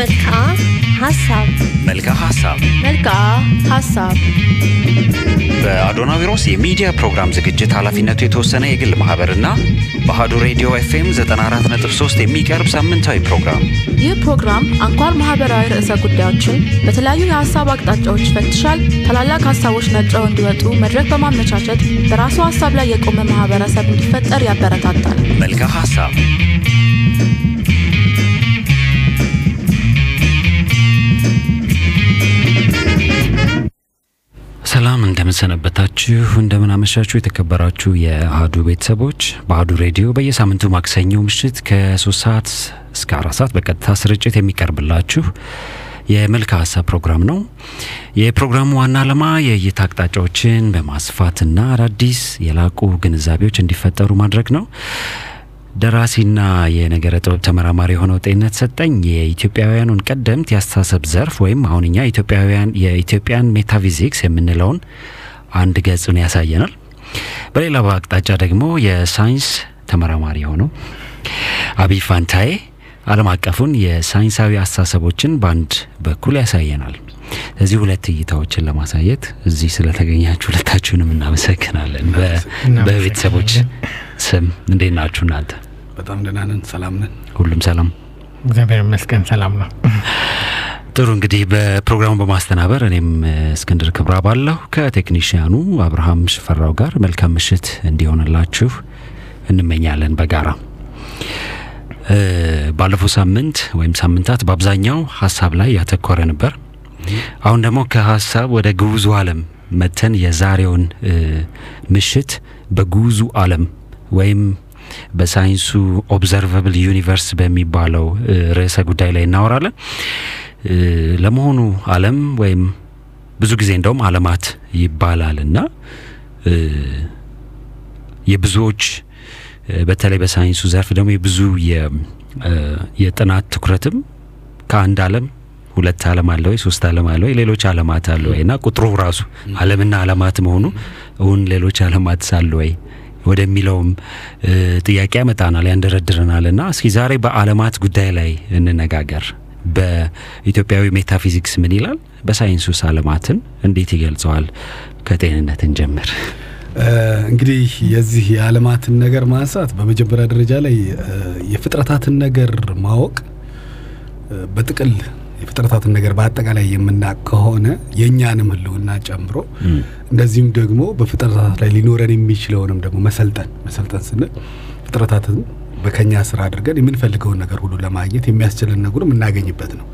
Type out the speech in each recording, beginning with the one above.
መልክዓ ሀሳብ መልክዓ ሀሳብ መልክዓ ሀሳብ በአዶናዊሮስ የሚዲያ ፕሮግራም ዝግጅት ኃላፊነቱ የተወሰነ የግል ማህበርና በአሀዱ ሬዲዮ ኤፍኤም 94.3 የሚቀርብ ሳምንታዊ ፕሮግራም። ይህ ፕሮግራም አንኳር ማህበራዊ ርዕሰ ጉዳዮችን በተለያዩ የሀሳብ አቅጣጫዎች ይፈትሻል። ታላላቅ ሀሳቦች ነጥረው እንዲወጡ መድረክ በማመቻቸት በራሱ ሀሳብ ላይ የቆመ ማህበረሰብ እንዲፈጠር ያበረታታል። መልክዓ ሀሳብ ሰላም እንደምንሰነበታችሁ እንደምናመሻችሁ የተከበራችሁ የአህዱ ቤተሰቦች በአህዱ ሬዲዮ በየሳምንቱ ማክሰኞ ምሽት ከሶስት ሰዓት እስከ አራት ሰዓት በቀጥታ ስርጭት የሚቀርብላችሁ የመልክዓ ሀሳብ ፕሮግራም ነው። የፕሮግራሙ ዋና ዓላማ የእይታ አቅጣጫዎችን በማስፋትና አዳዲስ የላቁ ግንዛቤዎች እንዲፈጠሩ ማድረግ ነው። ደራሲና የነገረ ጥበብ ተመራማሪ የሆነው ጤንነት ሰጠኝ የኢትዮጵያውያኑን ቀደምት የአስተሳሰብ ዘርፍ ወይም አሁን እኛ ኢትዮጵያውያን የኢትዮጵያን ሜታፊዚክስ የምንለውን አንድ ገጽን ያሳየናል። በሌላ አቅጣጫ ደግሞ የሳይንስ ተመራማሪ የሆነው አብይ ፋንታዬ ዓለም አቀፉን የሳይንሳዊ አስተሳሰቦችን በአንድ በኩል ያሳየናል። እዚህ ሁለት እይታዎችን ለማሳየት እዚህ ስለተገኛችሁ ሁለታችሁንም እናመሰግናለን። በቤተሰቦች ስም እንዴት ናችሁ እናንተ? በጣም ደህና ነን፣ ሰላም ነን። ሁሉም ሰላም እግዚአብሔር ይመስገን ሰላም ነው። ጥሩ እንግዲህ በፕሮግራሙ በማስተናበር እኔም እስክንድር ክብራ ባለሁ ከቴክኒሽያኑ አብርሃም ሽፈራው ጋር መልካም ምሽት እንዲሆንላችሁ እንመኛለን በጋራ ባለፈው ሳምንት ወይም ሳምንታት በአብዛኛው ሀሳብ ላይ ያተኮረ ነበር። አሁን ደግሞ ከሀሳብ ወደ ግዑዙ ዓለም መጥተን የዛሬውን ምሽት በግዑዙ ዓለም ወይም በሳይንሱ observable universe በሚባለው ርዕሰ ጉዳይ ላይ እናወራለን። ለመሆኑ ዓለም ወይም ብዙ ጊዜ እንደውም ዓለማት ይባላል እና የብዙዎች በተለይ በሳይንሱ ዘርፍ ደግሞ የብዙ የጥናት ትኩረትም ከአንድ ዓለም ሁለት ዓለም አለ ወይ ሶስት ዓለም አለ ወይ ሌሎች ዓለማት አለ ወይ እና ቁጥሩ ራሱ ዓለምና ዓለማት መሆኑ እውን ሌሎች ዓለማት አለ ወይ ወደሚለውም ጥያቄ ያመጣናል ያንደረድረናል። እና እስኪ ዛሬ በዓለማት ጉዳይ ላይ እንነጋገር። በኢትዮጵያዊ ሜታፊዚክስ ምን ይላል? በሳይንሱስ ዓለማትን እንዴት ይገልጸዋል? ከጤንነትን ጀምር። እንግዲህ የዚህ የዓለማትን ነገር ማንሳት በመጀመሪያ ደረጃ ላይ የፍጥረታትን ነገር ማወቅ በጥቅል የፍጥረታትን ነገር በአጠቃላይ የምናውቅ ከሆነ የእኛንም ሕልውና ጨምሮ እንደዚሁም ደግሞ በፍጥረታት ላይ ሊኖረን የሚችለውንም ደግሞ መሰልጠን መሰልጠን ስንል ፍጥረታትን በከኛ ስራ አድርገን የምንፈልገውን ነገር ሁሉ ለማግኘት የሚያስችለን ነገሩ የምናገኝበት ነው።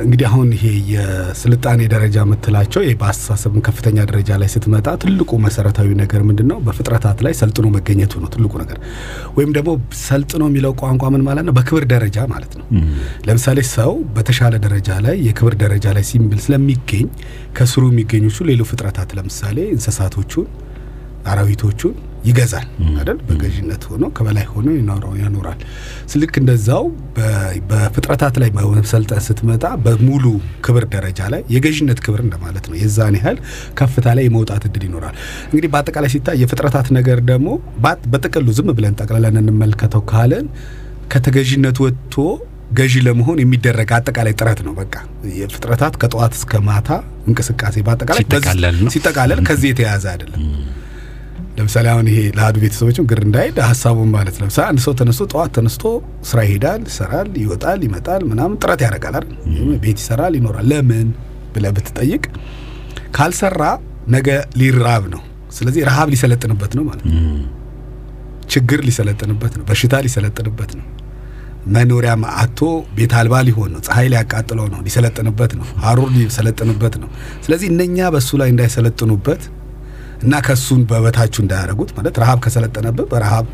እንግዲህ አሁን ይሄ የስልጣኔ ደረጃ የምትላቸው ይሄ በአስተሳሰብም ከፍተኛ ደረጃ ላይ ስትመጣ ትልቁ መሰረታዊ ነገር ምንድን ነው? በፍጥረታት ላይ ሰልጥኖ መገኘቱ ነው ትልቁ ነገር። ወይም ደግሞ ሰልጥኖ የሚለው ቋንቋ ምን ማለት ነው? በክብር ደረጃ ማለት ነው። ለምሳሌ ሰው በተሻለ ደረጃ ላይ የክብር ደረጃ ላይ ሲምብል ስለሚገኝ ከስሩ የሚገኙቹ ሌሎ ፍጥረታት ለምሳሌ እንስሳቶቹን፣ አራዊቶቹን ይገዛል አይደል? በገዥነት ሆኖ ከበላይ ሆኖ ያኖራል። ስልክ እንደዛው በፍጥረታት ላይ በመሰልጠን ስትመጣ በሙሉ ክብር ደረጃ ላይ የገዥነት ክብር እንደማለት ነው። የዛን ያህል ከፍታ ላይ የመውጣት እድል ይኖራል። እንግዲህ በአጠቃላይ ሲታይ የፍጥረታት ነገር ደግሞ በጥቅሉ ዝም ብለን ጠቅልለን እንመልከተው ካለን ከተገዥነት ወጥቶ ገዢ ለመሆን የሚደረግ አጠቃላይ ጥረት ነው። በቃ የፍጥረታት ከጠዋት እስከ ማታ እንቅስቃሴ በአጠቃላይ ሲጠቃለል ከዚህ የተያያዘ አይደለም። ለምሳሌ አሁን ይሄ ለአህዱ ቤተሰቦችም ግር እንዳይል ሀሳቡን ማለት ነው። አንድ ሰው ተነስቶ ጠዋት ተነስቶ ስራ ይሄዳል፣ ይሰራል፣ ይወጣል፣ ይመጣል፣ ምናምን ጥረት ያደርጋል? ቤት ይሰራል፣ ይኖራል። ለምን ብለህ ብትጠይቅ ካልሰራ ነገ ሊራብ ነው። ስለዚህ ረሃብ ሊሰለጥንበት ነው ማለት ነው። ችግር ሊሰለጥንበት ነው። በሽታ ሊሰለጥንበት ነው። መኖሪያ አቶ ቤት አልባ ሊሆን ነው። ፀሐይ ሊያቃጥለው ነው። ሊሰለጥንበት ነው። ሀሩር ሊሰለጥንበት ነው። ስለዚህ እነኛ በሱ ላይ እንዳይሰለጥኑበት እና ከሱን በበታችሁ እንዳያደርጉት ማለት ረሃብ ከሰለጠነብህ በረሃብ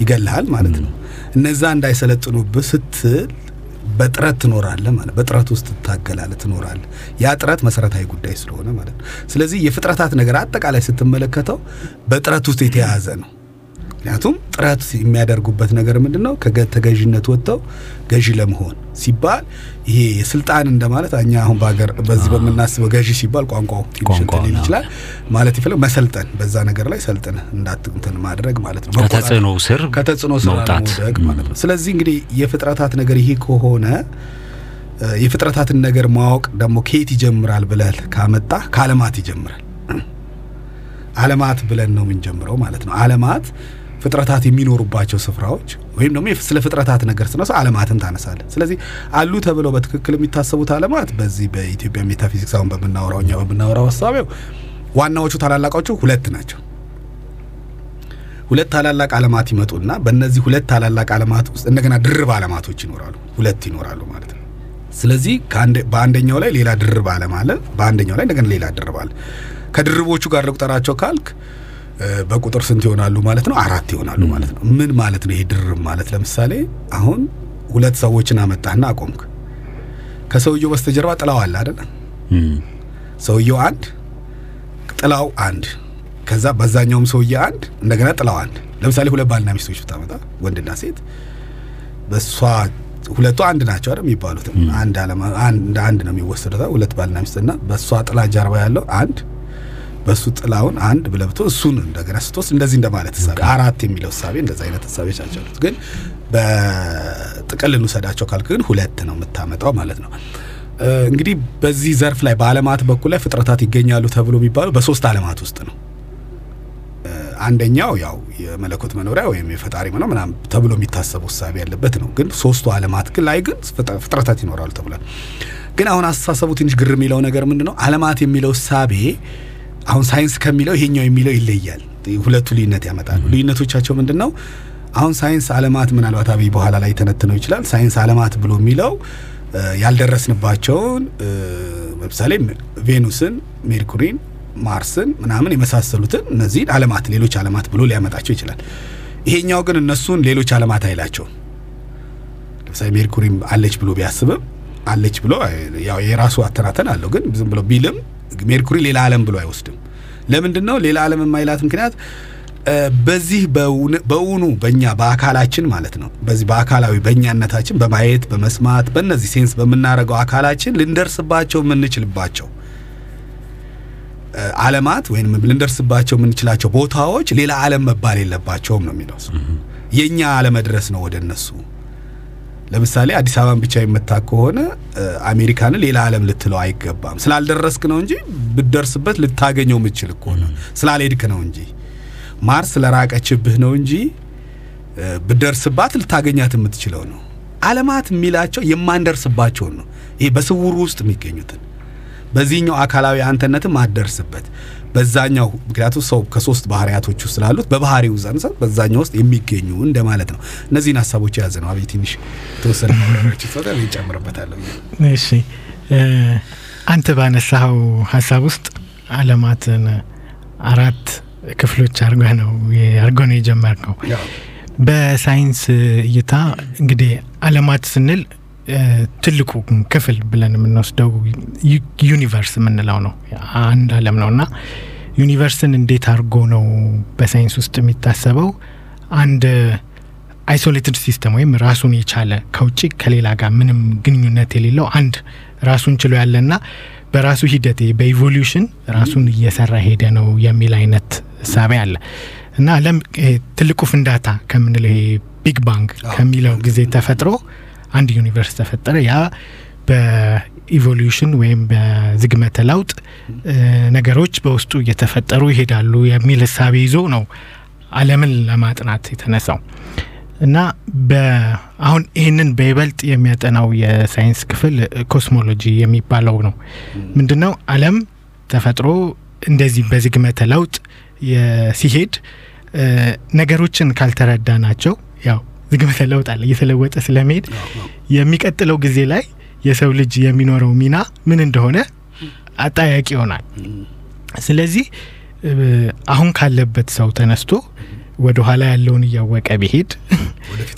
ይገልሃል ማለት ነው። እነዛ እንዳይሰለጥኑብህ ስትል በጥረት ትኖራለህ ማለት በጥረት ውስጥ ትታገላለህ፣ ትኖራለህ። ያ ጥረት መሰረታዊ ጉዳይ ስለሆነ ማለት ነው። ስለዚህ የፍጥረታት ነገር አጠቃላይ ስትመለከተው በጥረት ውስጥ የተያያዘ ነው። ምክንያቱም ጥረት የሚያደርጉበት ነገር ምንድን ነው? ከተገዥነት ወጥተው ገዢ ለመሆን ሲባል ይሄ የስልጣን እንደማለት እኛ አሁን በሀገር በዚህ በምናስበው ገዢ ሲባል ቋንቋው ትንሽ ሊል ይችላል ማለት ይፈለግ መሰልጠን፣ በዛ ነገር ላይ ሰልጥን እንዳትንትን ማድረግ ማለት ነው። ከተጽዕኖ ስር ከተጽዕኖ ስር መውጣት ማለት ነው። ስለዚህ እንግዲህ የፍጥረታት ነገር ይሄ ከሆነ የፍጥረታትን ነገር ማወቅ ደግሞ ከየት ይጀምራል ብለህ ካመጣ ከዓለማት ይጀምራል። ዓለማት ብለን ነው የምንጀምረው ማለት ነው። ዓለማት ፍጥረታት የሚኖሩባቸው ስፍራዎች ወይም ደግሞ ስለ ፍጥረታት ነገር ስነሳ ዓለማትን ታነሳለህ። ስለዚህ አሉ ተብለው በትክክል የሚታሰቡት ዓለማት በዚህ በኢትዮጵያ ሜታፊዚክስ አሁን በምናወራው እኛ በምናወራው ሀሳቢው ዋናዎቹ ታላላቆቹ ሁለት ናቸው። ሁለት ታላላቅ ዓለማት ይመጡና በእነዚህ ሁለት ታላላቅ ዓለማት ውስጥ እንደገና ድርብ ዓለማቶች ይኖራሉ። ሁለት ይኖራሉ ማለት ነው። ስለዚህ በአንደኛው ላይ ሌላ ድርብ ዓለም አለ፣ በአንደኛው ላይ እንደገና ሌላ ድርብ አለ። ከድርቦቹ ጋር ልቁጠራቸው ካልክ በቁጥር ስንት ይሆናሉ ማለት ነው? አራት ይሆናሉ ማለት ነው። ምን ማለት ነው ይሄ ድርብ ማለት? ለምሳሌ አሁን ሁለት ሰዎችን አመጣህና አቆምክ። ከሰውየው በስተጀርባ ጥላው አለ አይደል? ሰውየው አንድ፣ ጥላው አንድ፣ ከዛ በዛኛውም ሰውዬ አንድ፣ እንደገና ጥላው አንድ። ለምሳሌ ሁለት ባልና ሚስቶች ብታመጣ ወንድና ሴት በሷ ሁለቱ አንድ ናቸው አይደል የሚባሉት? አንድ አለማ አንድ አንድ ነው የሚወሰዱት ሁለት ባልና ሚስትና በሷ ጥላ ጀርባ ያለው አንድ በሱ ጥላውን አንድ ብለብቶ እሱን እንደገና ስትወስድ እንደዚህ እንደማለት እሳቤ አራት የሚለው እሳቤ እንደዚህ አይነት እሳቤዎች ናቸው። ግን በጥቅል እንውሰዳቸው ካልክ ግን ሁለት ነው የምታመጣው ማለት ነው። እንግዲህ በዚህ ዘርፍ ላይ በዓለማት በኩል ላይ ፍጥረታት ይገኛሉ ተብሎ የሚባሉ በሶስት ዓለማት ውስጥ ነው። አንደኛው ያው የመለኮት መኖሪያ ወይም የፈጣሪ ነው ምናምን ተብሎ የሚታሰቡ እሳቤ ያለበት ነው። ግን ሶስቱ ዓለማት ላይ ግን ፍጥረታት ይኖራሉ ተብሏል። ግን አሁን አስተሳሰቡ ትንሽ ግር የሚለው ነገር ምንድን ነው? ዓለማት የሚለው እሳቤ አሁን ሳይንስ ከሚለው ይሄኛው የሚለው ይለያል። ሁለቱ ልዩነት ያመጣሉ። ልዩነቶቻቸው ምንድን ነው? አሁን ሳይንስ ዓለማት ምናልባት አብይ በኋላ ላይ ተነትነው ይችላል። ሳይንስ ዓለማት ብሎ የሚለው ያልደረስንባቸውን ለምሳሌ ቬኑስን፣ ሜርኩሪን፣ ማርስን ምናምን የመሳሰሉትን እነዚህን ዓለማት ሌሎች ዓለማት ብሎ ሊያመጣቸው ይችላል። ይሄኛው ግን እነሱን ሌሎች ዓለማት አይላቸውም። ለምሳሌ ሜርኩሪም አለች ብሎ ቢያስብም አለች ብሎ ያው የራሱ አተናተን አለው። ግን ዝም ብሎ ቢልም ሜርኩሪ ሌላ ዓለም ብሎ አይወስድም። ለምንድን ነው ሌላ ዓለም የማይላት ምክንያት በዚህ በእውኑ በእኛ በአካላችን ማለት ነው በዚህ በአካላዊ በእኛነታችን በማየት በመስማት በእነዚህ sense በምናደርገው አካላችን ልንደርስባቸው የምንችልባቸው ዓለማት ወይም ልንደርስባቸው የምንችላቸው ቦታዎች ሌላ ዓለም መባል የለባቸውም ነው የሚለው። የእኛ አለመድረስ ነው ወደ እነሱ ለምሳሌ አዲስ አበባን ብቻ የመታ ከሆነ አሜሪካንን ሌላ ዓለም ልትለው አይገባም። ስላልደረስክ ነው እንጂ ብትደርስበት ልታገኘው የምትችል እኮ ነው። ስላልሄድክ ነው እንጂ ማርስ ስለራቀችብህ ነው እንጂ ብትደርስባት ልታገኛት የምትችለው ነው። ዓለማት የሚላቸው የማንደርስባቸውን ነው። ይሄ በስውሩ ውስጥ የሚገኙትን በዚህኛው አካላዊ አንተነትም ማደርስበት በዛኛው ምክንያቱም ሰው ከሶስት ባህሪያቶች ውስጥ ስላሉት በባህሪው ዘንሰ በዛኛው ውስጥ የሚገኙ እንደማለት ነው። እነዚህን ሀሳቦች የያዘ ነው። አብይ ትንሽ የተወሰነ ነገሮች ይፈታል ይጨምርበታለሁ። እሺ አንተ ባነሳኸው ሀሳብ ውስጥ ዓለማትን አራት ክፍሎች አድርገህ ነው አድርገህ ነው የጀመርከው። በሳይንስ እይታ እንግዲህ ዓለማት ስንል ትልቁ ክፍል ብለን የምንወስደው universe የምንለው ነው። አንድ ዓለም ነው እና universe ን እንዴት አድርጎ ነው በሳይንስ ውስጥ የሚታሰበው? አንድ isolated system ወይም ራሱን የቻለ ከውጭ ከሌላ ጋር ምንም ግንኙነት የሌለው አንድ ራሱን ችሎ ያለና በራሱ ሂደት በ evolution ራሱን እየሰራ ሄደ ነው የሚል አይነት እሳቤ አለ እና ዓለም ትልቁ ፍንዳታ ከምንለው ይሄ big bang ከሚለው ጊዜ ተፈጥሮ አንድ universe ተፈጠረ። ያ በ evolution ወይም በዝግመተ ለውጥ ነገሮች በውስጡ እየተፈጠሩ ይሄዳሉ የሚል እሳቤ ይዞ ነው ዓለምን ለማጥናት የተነሳው እና አሁን ይህንን በይበልጥ የሚያጠናው የሳይንስ ክፍል cosmology የሚባለው ነው። ምንድን ነው ዓለም ተፈጥሮ እንደዚህ በዝግመተ ለውጥ ሲሄድ ነገሮችን ካልተረዳ ናቸው ያው ዝግመተ ለውጥ አለ እየተለወጠ ስለመሄድ የሚቀጥለው ጊዜ ላይ የሰው ልጅ የሚኖረው ሚና ምን እንደሆነ አጠያቂ ይሆናል። ስለዚህ አሁን ካለበት ሰው ተነስቶ ወደ ኋላ ያለውን እያወቀ ቢሄድ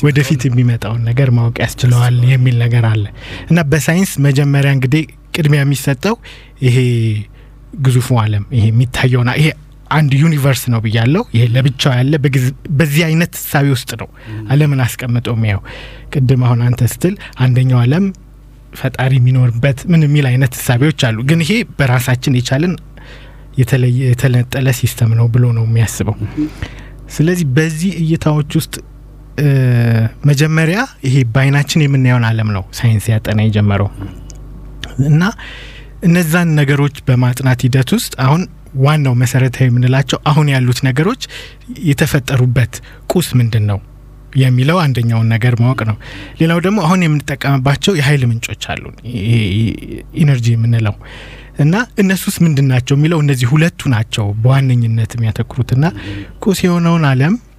ወደፊት የሚመጣውን ነገር ማወቅ ያስችለዋል የሚል ነገር አለ። እና በሳይንስ መጀመሪያ እንግዲህ ቅድሚያ የሚሰጠው ይሄ ግዙፉ ዓለም ይሄ የሚታየውና ይሄ አንድ universe ነው ብያለው። ይሄ ለብቻው ያለ በዚህ አይነት እሳቤ ውስጥ ነው ዓለምን አስቀምጠው የሚያው ቅድም አሁን አንተ ስትል አንደኛው ዓለም ፈጣሪ የሚኖርበት ምን የሚል አይነት እሳቤዎች አሉ። ግን ይሄ በራሳችን የቻልን የተነጠለ system ነው ብሎ ነው የሚያስበው። ስለዚህ በዚህ እይታዎች ውስጥ መጀመሪያ ይሄ በአይናችን የምናየውን ዓለም ነው ሳይንስ ያጠና የጀመረው እና እነዛን ነገሮች በማጥናት ሂደት ውስጥ አሁን ዋናው መሰረታዊ የምንላቸው አሁን ያሉት ነገሮች የተፈጠሩበት ቁስ ምንድን ነው የሚለው አንደኛውን ነገር ማወቅ ነው። ሌላው ደግሞ አሁን የምንጠቀምባቸው የኃይል ምንጮች ይሄ energy የምንለው እና እነሱስ ምንድን ናቸው የሚለው እነዚህ ሁለቱ ናቸው በዋነኝነት የሚያተኩሩትና ቁስ የሆነውን ዓለም እ፣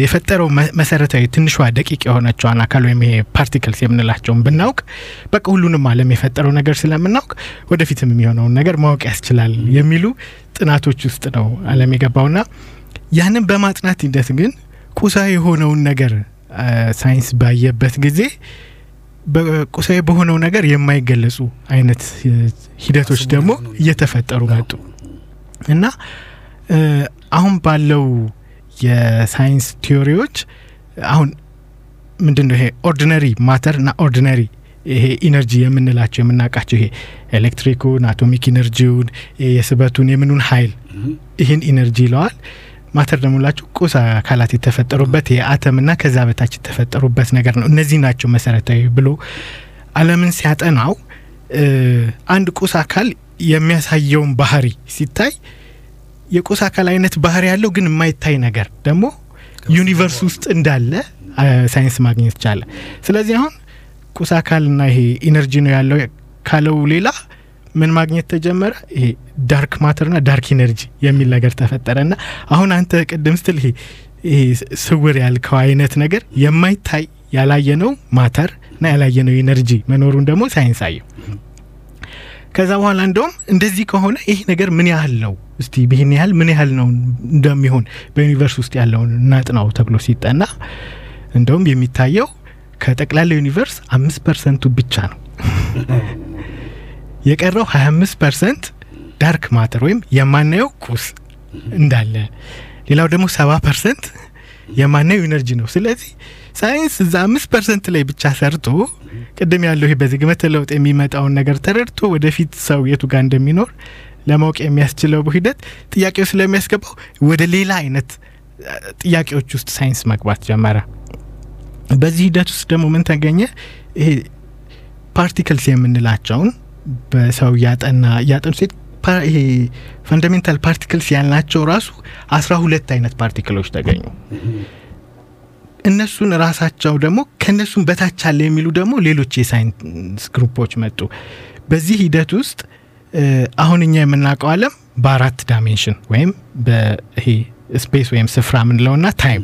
የፈጠረው መሰረታዊ ትንሿ ደቂቅ የሆነችዋን አካል ወይም ይሄ particles የምንላቸውን ብናውቅ በቃ ሁሉንም ዓለም የፈጠረው ነገር ስለምናውቅ ወደፊትም የሚሆነውን ነገር ማወቅ ያስችላል የሚሉ ጥናቶች ውስጥ ነው ዓለም የገባውና ያንን በማጥናት ሂደት ግን ቁሳዊ የሆነውን ነገር ሳይንስ ባየበት ጊዜ በቁሳዊ በሆነው ነገር የማይገለጹ አይነት ሂደቶች ደግሞ እየተፈጠሩ መጡ። እና አሁን ባለው የሳይንስ theory ዎች አሁን ምንድን ነው ይሄ ordinary matter እና ordinary ይሄ energy የምንላቸው የምናውቃቸው ይሄ ኤሌክትሪኩን፣ atomic energy ውን፣ የስበቱን የምኑን ኃይል ይህን energy ይለዋል። matter ደግሞ ቁስ አካላት የተፈጠሩበት የአተምና ከዛ በታች የተፈጠሩበት ነገር ነው። እነዚህ ናቸው መሰረታዊ ብሎ ዓለምን ሲያጠናው አንድ ቁስ አካል የሚያሳየውን ባህሪ ሲታይ የቁስ አካል አይነት ባህሪ ያለው ግን የማይታይ ነገር ደግሞ universe ውስጥ እንዳለ ሳይንስ ማግኘት ቻለ። ስለዚህ አሁን ቁስ አካልና ይሄ energy ነው ያለው ካለው ሌላ ምን ማግኘት ተጀመረ? ይሄ dark matter ና dark energy የሚል ነገር ተፈጠረና አሁን አንተ ቅድም ስትል ይሄ ይሄ ስውር ያልከው አይነት ነገር የማይታይ ያላየነው matter እና ያላየነው energy መኖሩን ደግሞ ሳይንስ አየው። ከዛ በኋላ እንደውም እንደዚህ ከሆነ ይህ ነገር ምን ያህል ነው እስቲ ይህን ያህል ምን ያህል ነው እንደሚሆን በ universe ውስጥ ያለውን እናጥናው ተብሎ ሲጠና እንደውም የሚታየው ከጠቅላላ universe አምስት percent ኡ ብቻ ነው። የቀረው 25 percent dark matter ወይም የማናየው ቁስ እንዳለ፣ ሌላው ደግሞ 70 percent የማናየው energy ነው። ስለዚህ ሳይንስ እዛ አምስት percent ላይ ብቻ ሰርቶ ቅድም ያለው በዝግመተ ለውጥ የሚመጣውን ነገር ተረድቶ ወደፊት ሰው የቱ ጋር እንደሚኖር ለማወቅ የሚያስችለው ሂደት ጥያቄው ስለሚያስገባው ወደ ሌላ አይነት ጥያቄዎች ውስጥ ሳይንስ መግባት ጀመረ። በዚህ ሂደት ውስጥ ደግሞ ምን ተገኘ? ይሄ particles የምንላቸውን በሰው እያጠና እያጠኑ ሲሄዱ ይሄ fundamental particles ያልናቸው ራሱ አስራ ሁለት አይነት particle ኦች ተገኙ። እነሱን ራሳቸው ደግሞ ከእነሱም በታች አለ የሚሉ ደግሞ ሌሎች የሳይንስ group ኦች መጡ። በዚህ ሂደት ውስጥ አሁን እኛ የምናውቀው ዓለም በአራት dimension ወይም በይሄ space ወይም ስፍራ የምንለውና time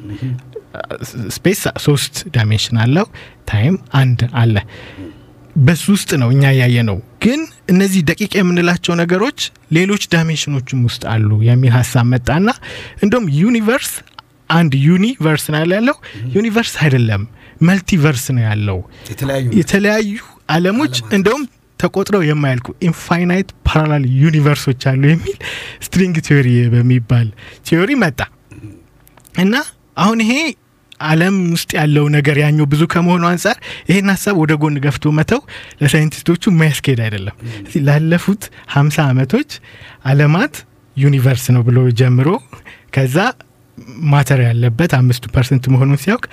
space ሶስት dimension አለው፣ time አንድ አለ። በሱ ውስጥ ነው እኛ ያለነው። ግን እነዚህ ደቂቅ የምንላቸው ነገሮች ሌሎች dimension ኦችም ውስጥ አሉ የሚል ሀሳብ መጣና እንደውም universe አንድ universe ነው ያለው፣ universe አይደለም multiverse ነው ያለው። የተለያዩ ዓለሞች እንደውም ተቆጥረው የማያልቁ infinite parallel universe ኦች አሉ የሚል string theory በሚባል theory መጣ እና አሁን ይሄ ዓለም ውስጥ ያለው ነገር ያኛው ብዙ ከመሆኑ አንጻር ይሄን ሀሳብ ወደ ጎን ገፍቶ መተው ለሳይንቲስቶቹ የማያስኬድ አይደለም። ላለፉት ሀምሳ ዓመቶች ዓለማት universe ነው ብሎ ጀምሮ ከዛ matter ያለበት አምስቱ percent መሆኑን ሲያውቅ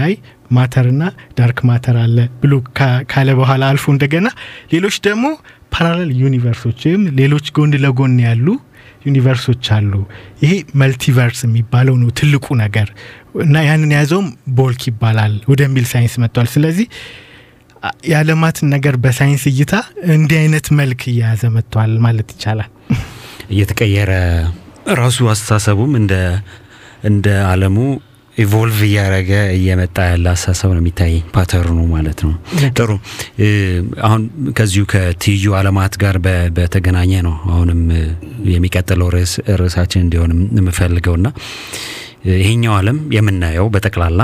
አይ matter ና dark matter አለ ብሎ ካለ በኋላ አልፎ እንደገና ሌሎች ደግሞ parallel universe ኦች ወይም ሌሎች ጎን ለጎን ያሉ universe ኦች አሉ። ይሄ multiverse የሚባለው ነው ትልቁ ነገር እና ያንን የያዘውም bulk ይባላል ወደሚል ሳይንስ መጥቷል። ስለዚህ የዓለማትን ነገር በሳይንስ እይታ እንዲህ አይነት መልክ እየያዘ መጥቷል ማለት ይቻላል። እየተቀየረ ራሱ አስተሳሰቡም እንደ እንደ አለሙ evolve እያደረገ እየመጣ ያለ አስተሳሰብ ነው የሚታየኝ pattern ኡ ማለት ነው። ጥሩ አሁን ከዚሁ ከትይዩ አለማት ጋር በተገናኘ ነው አሁንም የሚቀጥለው ርዕሳችን እንዲሆን የምፈልገውና እ፣ ይሄኛው አለም የምናየው በጠቅላላ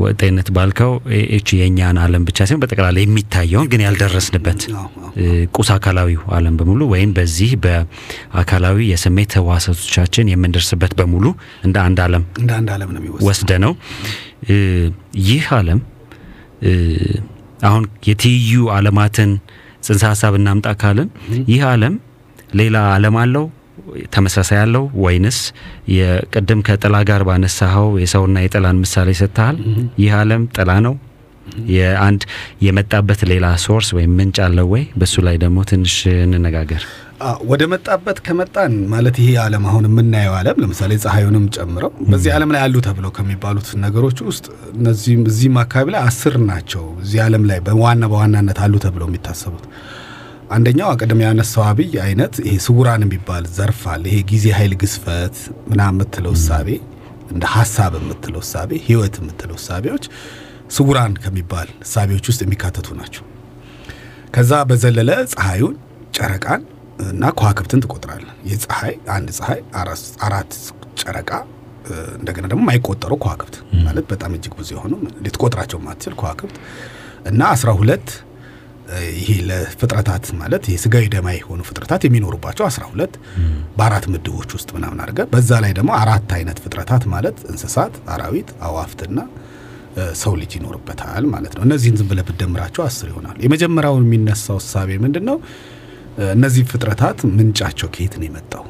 ወጤነት ባልከው እቺ የእኛን አለም ብቻ ሳይሆን በጠቅላላ የሚታየውን ግን ያልደረስንበት ቁስ አካላዊው አለም በሙሉ ወይም በዚህ በአካላዊ የስሜት ህዋሳቶቻችን የምንደርስበት በሙሉ እንደ አንድ አለም እንደ አንድ ዓለም ነው ወስደ ነው ይህ አለም እ፣ አሁን የትይዩ አለማትን ጽንሰ ሀሳብ እናምጣ ካልን ይህ አለም ሌላ አለም አለው ተመሳሳይ ያለው ወይንስ የቅድም ከጥላ ጋር ባነሳኸው የሰውና የጥላን ምሳሌ ሰጥተሃል። ይህ ዓለም ጥላ ነው። የአንድ የመጣበት ሌላ ሶርስ ወይም ምንጭ አለው ወይ? በሱ ላይ ደግሞ ትንሽ እንነጋገር። ወደ መጣበት ከመጣን ማለት ይሄ ዓለም አሁን የምናየው ዓለም ለምሳሌ ፀሐዩንም ጨምረው በዚህ ዓለም ላይ አሉ ተብለው ከሚባሉት ነገሮች ውስጥ እነዚህም እዚህም አካባቢ ላይ አስር ናቸው። እዚህ ዓለም ላይ በዋና በዋናነት አሉ ተብለው የሚታሰቡት አንደኛው አቀደም ያነሳው አብይ አይነት ይሄ ስውራን የሚባል ዘርፍ አለ። ይሄ ጊዜ ኃይል ግዝፈት ምናምን የምትለው እሳቤ እንደ ሀሳብ የምትለው እሳቤ ህይወት የምትለው እሳቤዎች ስውራን ከሚባል እሳቤዎች ውስጥ የሚካተቱ ናቸው። ከዛ በዘለለ ፀሐዩን፣ ጨረቃን እና ከዋክብትን ትቆጥራለን። የፀሐይ አንድ ፀሐይ አራት- ጨረቃ እንደገና ደግሞ የማይቆጠሩ ከዋክብት ማለት በጣም እጅግ ብዙ የሆኑ ልትቆጥራቸው ማትችል ከዋክብት እና አስራ ሁለት ይሄ ለፍጥረታት ማለት ይሄ ስጋዊ ደማዊ የሆኑ ፍጥረታት የሚኖሩባቸው አስራ ሁለት በአራት ምድቦች ውስጥ ምናምን አድርገ በዛ ላይ ደግሞ አራት አይነት ፍጥረታት ማለት እንስሳት፣ አራዊት፣ አዋፍትና ሰው ልጅ ይኖርበታል ማለት ነው። እነዚህን ዝም ብለህ ብትደምራቸው አስር ይሆናል። የመጀመሪያውን የሚነሳው እሳቤ ምንድን ነው? እነዚህ ፍጥረታት ምንጫቸው ከየት ነው የመጣው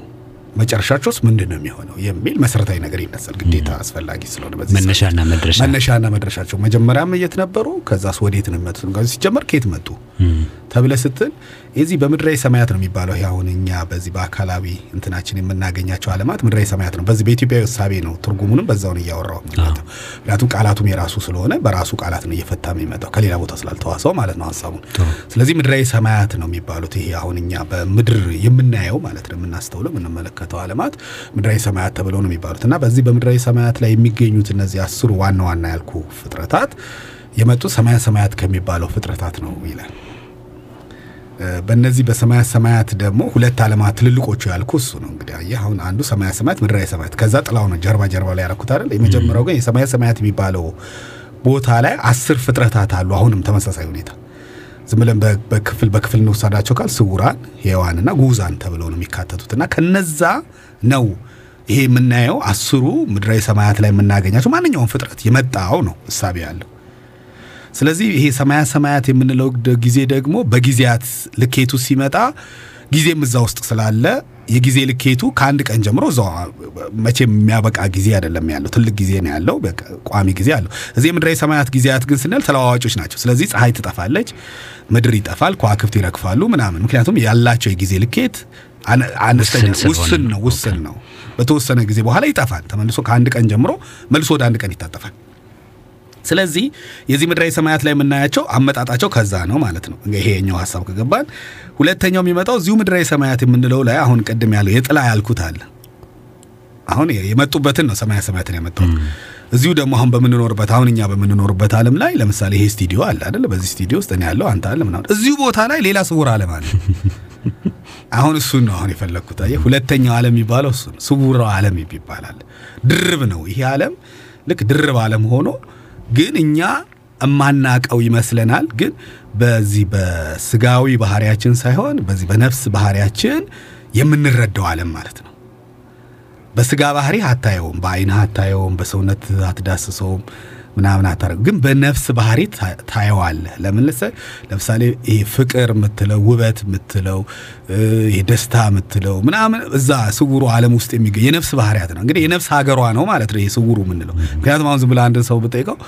መጨረሻቸውስ ምንድን ነው የሚሆነው የሚል መሰረታዊ ነገር ይነሳል። ግዴታ አስፈላጊ ስለሆነ በዚህ መነሻና መድረሻ መነሻና መድረሻቸው መጀመሪያም የት ነበሩ፣ ከዛስ ወዴት ነው የሚመጡት? ሲጀመር ከየት መጡ ተብለ ስትል የዚህ በምድራዊ ሰማያት ነው የሚባለው። አሁን እኛ በዚህ በአካላዊ እንትናችን የምናገኛቸው ዓለማት ምድራዊ ሰማያት ነው። በዚህ በኢትዮጵያዊ እሳቤ ነው ትርጉሙንም በዛውን እያወራው ምክንያቱም ቃላቱም የራሱ ስለሆነ በራሱ ቃላት ነው እየፈታ የሚመጣው ከሌላ ቦታ ስላልተዋሰው ማለት ነው ሀሳቡን። ስለዚህ ምድራዊ ሰማያት ነው የሚባሉት። ይሄ አሁን እኛ በምድር የምናየው ማለት ነው የምናስተውለው የምንመለከተው ዓለማት ምድራዊ ሰማያት ተብለው ነው የሚባሉት። እና በዚህ በምድራዊ ሰማያት ላይ የሚገኙት እነዚህ አስሩ ዋና ዋና ያልኩ ፍጥረታት የመጡት ሰማያ ሰማያት ከሚባለው ፍጥረታት ነው ይላል። በእነዚህ በሰማያት ሰማያት ደግሞ ሁለት ዓለማት ትልልቆቹ ያልኩ እሱ ነው። እንግዲህ አየህ አሁን አንዱ ሰማያት ሰማያት ምድራዊ ሰማያት። ከዛ ጥላው ነው ጀርባ ጀርባ ላይ ያረኩት አይደል? የመጀመሪያው ግን የሰማያት ሰማያት የሚባለው ቦታ ላይ አስር ፍጥረታት አሉ። አሁንም ተመሳሳይ ሁኔታ ዝም ብለን በክፍል በክፍል እንወሳዳቸው ካል ስውራን ሔዋንና ጉዛን ተብለው ነው የሚካተቱት እና ከነዛ ነው ይሄ የምናየው አስሩ ምድራዊ ሰማያት ላይ የምናገኛቸው ማንኛውም ፍጥረት የመጣው ነው እሳቤ ያለው። ስለዚህ ይሄ ሰማያት ሰማያት የምንለው ጊዜ ደግሞ በጊዜያት ልኬቱ ሲመጣ ጊዜም እዛ ውስጥ ስላለ የጊዜ ልኬቱ ከአንድ ቀን ጀምሮ እዛው መቼም የሚያበቃ ጊዜ አይደለም ያለው፣ ትልቅ ጊዜ ነው ያለው፣ ቋሚ ጊዜ አለው። እዚህ የምድራዊ ሰማያት ጊዜያት ግን ስንል ተለዋዋጮች ናቸው። ስለዚህ ፀሐይ ትጠፋለች፣ ምድር ይጠፋል፣ ከዋክብት ይረግፋሉ ምናምን። ምክንያቱም ያላቸው የጊዜ ልኬት አነስተኛ ውስን ነው ውስን ነው። በተወሰነ ጊዜ በኋላ ይጠፋል። ተመልሶ ከአንድ ቀን ጀምሮ መልሶ ወደ አንድ ቀን ይታጠፋል። ስለዚህ የዚህ ምድራዊ ሰማያት ላይ የምናያቸው አመጣጣቸው ከዛ ነው ማለት ነው። ይሄኛው ሀሳብ ከገባን፣ ሁለተኛው የሚመጣው እዚሁ ምድራዊ ሰማያት የምንለው ላይ አሁን ቅድም ያለው የጥላ ያልኩት አለ። አሁን የመጡበትን ነው ሰማያ ሰማያትን ያመጣው። እዚሁ ደግሞ አሁን በምንኖርበት አሁን እኛ በምንኖርበት ዓለም ላይ ለምሳሌ ይሄ ስቱዲዮ አለ አይደለ? በዚህ ስቱዲዮ ውስጥ እኔ ያለው አንተ አለ ምናምን፣ እዚሁ ቦታ ላይ ሌላ ስውር ዓለም አለ። አሁን እሱን ነው አሁን የፈለግኩት። አየህ፣ ሁለተኛው ዓለም የሚባለው እሱ ነው። ስውር ዓለም ይባላል። ድርብ ነው ይሄ ዓለም ልክ ድርብ ዓለም ሆኖ ግን እኛ እማናቀው ይመስለናል። ግን በዚህ በስጋዊ ባህሪያችን ሳይሆን በዚህ በነፍስ ባህሪያችን የምንረዳው ዓለም ማለት ነው። በስጋ ባህሪ አታየውም፣ በአይንህ አታየውም፣ በሰውነት አትዳስሰውም ምናምን አታረግ ግን በነፍስ ባህሪ ታየዋለህ። ለምን ለምሳሌ ይሄ ፍቅር የምትለው ውበት የምትለው ይሄ ደስታ የምትለው ምናምን እዛ ስውሩ ዓለም ውስጥ የሚገኝ የነፍስ ባህሪያት ነው። እንግዲህ የነፍስ ሀገሯ ነው ማለት ነው ይሄ ስውሩ የምንለው። ምክንያቱም አሁን ዝም ብለህ አንድን ሰው ብጠይቀው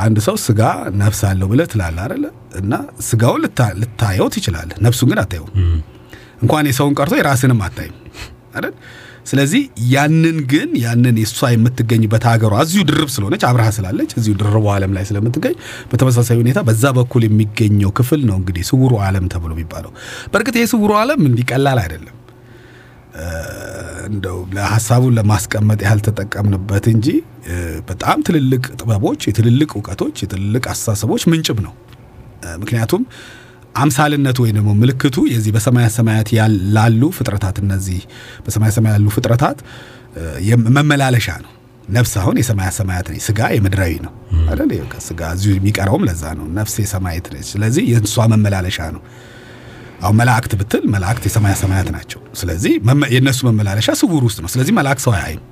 አንድ ሰው ስጋ ነፍስ አለው ብለህ ትላለህ አይደለ? እና ስጋውን ልታየው ትችላለህ፣ ነፍሱን ግን አታየውም። እንኳን የሰውን ቀርቶ የራስንም አታይም አይደል? ስለዚህ ያንን ግን ያንን የእሷ የምትገኝበት ሀገሯ እዚሁ ድርብ ስለሆነች አብርሃ ስላለች እዚሁ ድርቡ ዓለም ላይ ስለምትገኝ በተመሳሳይ ሁኔታ በዛ በኩል የሚገኘው ክፍል ነው እንግዲህ ስውሩ ዓለም ተብሎ የሚባለው። በእርግጥ ይህ ስውሩ ዓለም እንዲቀላል አይደለም እንደው ለሀሳቡን ለማስቀመጥ ያህል ተጠቀምንበት እንጂ በጣም ትልልቅ ጥበቦች፣ የትልልቅ እውቀቶች፣ የትልልቅ አስተሳሰቦች ምንጭም ነው። ምክንያቱም አምሳልነቱ ወይ ደግሞ ምልክቱ የዚህ በሰማያት ሰማያት ላሉ ፍጥረታት እነዚህ በሰማያት ሰማያት ያሉ ፍጥረታት መመላለሻ ነው። ነፍስ አሁን የሰማያት ሰማያት ነች፣ ስጋ የምድራዊ ነው አይደል? ስጋ እዚሁ የሚቀረውም ለዛ ነው። ነፍስ የሰማያት ነች። ስለዚህ የእሷ መመላለሻ ነው። አሁን መላእክት ብትል መላእክት የሰማያ ሰማያት ናቸው። ስለዚህ የእነሱ መመላለሻ ስውር ውስጥ ነው። ስለዚህ መላእክት ሰው አያይም።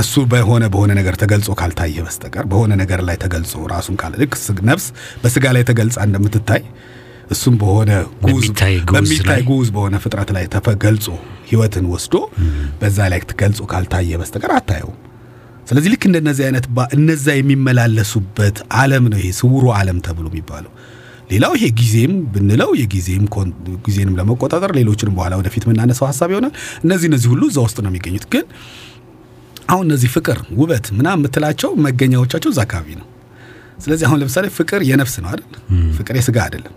እሱ በሆነ በሆነ ነገር ተገልጾ ካልታየ በስተቀር በሆነ ነገር ላይ ተገልጾ ራሱን ካለ ልክ ነፍስ በስጋ ላይ ተገልጻ እንደምትታይ እሱም በሆነ ጉዝ በሚታይ ጉዝ በሆነ ፍጥረት ላይ ተገልጾ ህይወትን ወስዶ በዛ ላይ ተገልጾ ካልታየ በስተቀር አታየው። ስለዚህ ልክ እንደነዚህ አይነት እነዛ የሚመላለሱበት ዓለም ነው ይሄ ስውሩ ዓለም ተብሎ የሚባለው። ሌላው ይሄ ጊዜም ብንለው የጊዜም ኮን- ጊዜንም ለመቆጣጠር ሌሎችንም በኋላ ወደፊት የምናነሳው ሀሳብ ይሆናል። እነዚህ እነዚህ ሁሉ እዛ ውስጥ ነው የሚገኙት። ግን አሁን እነዚህ ፍቅር፣ ውበት ምናምን የምትላቸው መገኛዎቻቸው እዛ አካባቢ ነው። ስለዚህ አሁን ለምሳሌ ፍቅር የነፍስ ነው አይደል? ፍቅር የስጋ አይደለም።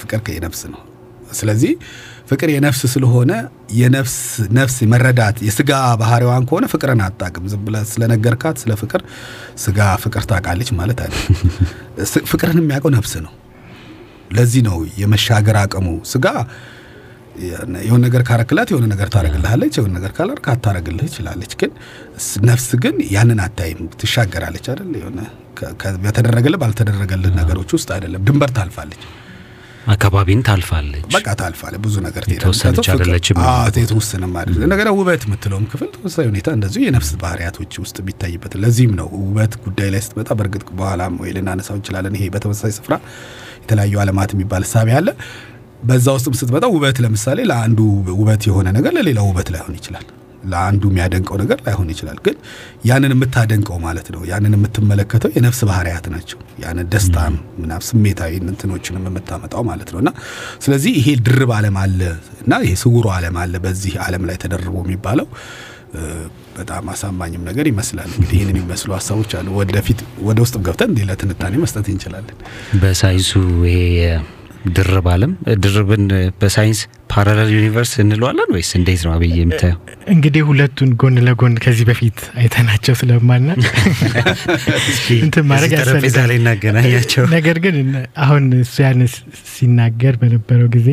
ፍቅር የነፍስ ነው። ስለዚህ ፍቅር የነፍስ ስለሆነ የነፍስ ነፍስ መረዳት የስጋ ባህሪዋን ከሆነ ፍቅርን አታውቅም። ዝም ብለህ ስለነገርካት ስለ ፍቅር ስጋ ፍቅር ታውቃለች ማለት አይደለም። ፍቅርን የሚያውቀው ነፍስ ነው። ለዚህ ነው የመሻገር አቅሙ ስጋ የሆነ ነገር ካረክላት የሆነ ነገር ታረግልሃለች፣ የሆነ ነገር ካላርክ አታረግልህ ይችላለች። ግን ነፍስ ግን ያንን አታይም፣ ትሻገራለች አይደል? የሆነ በተደረገልህ ባልተደረገልህ ነገሮች ውስጥ አይደለም፣ ድንበር ታልፋለች። አካባቢን ታልፋለች። በቃ ታልፋለች። ብዙ ነገር ፍቅር- አይደለችም። የተወሰነም አይደለም። እንደገና ውበት የምትለውም ክፍል ተመሳሳይ ሁኔታ እንደዚሁ የነፍስ ባህሪያቶች ውስጥ የሚታይበት። ለዚህም ነው ውበት ጉዳይ ላይ ስትመጣ በእርግጥ በኋላም ወይ ልናነሳው እንችላለን። ይሄ በተመሳሳይ ስፍራ የተለያዩ ዓለማት የሚባል እሳቤ አለ። በዛ ውስጥም ስትመጣ ውበት ለምሳሌ ለአንዱ ውበት የሆነ ነገር ለሌላው ውበት ላይሆን ይችላል። ለአንዱ የሚያደንቀው ነገር ላይሆን ይችላል። ግን ያንን የምታደንቀው ማለት ነው ያንን የምትመለከተው የነፍስ ባህሪያት ናቸው። ያንን ደስታም ምናምን ስሜታዊ እንትኖችንም የምታመጣው ማለት ነው እና ስለዚህ ይሄ ድርብ ዓለም አለ እና ይሄ ስውሩ ዓለም አለ በዚህ ዓለም ላይ ተደርቦ የሚባለው በጣም አሳማኝም ነገር ይመስላል። እንግዲህ ይህንን የሚመስሉ ሀሳቦች አሉ። ወደፊት ወደ ውስጥም ገብተን እንዲህ ለትንታኔ መስጠት እንችላለን። በሳይንሱ ይሄ ድርብ ዓለም ድርብን በሳይንስ parallel universe እንለዋለን ወይስ እንዴት ነው አብይ የምታየው? እንግዲህ ሁለቱን ጎን ለጎን ከዚህ በፊት አይተናቸው ስለማናቅ እንትን ማድረግ ጠረጴዛ ላይ እናገናኛቸው። ነገር ግን አሁን እሱ ያን ሲናገር በነበረው ጊዜ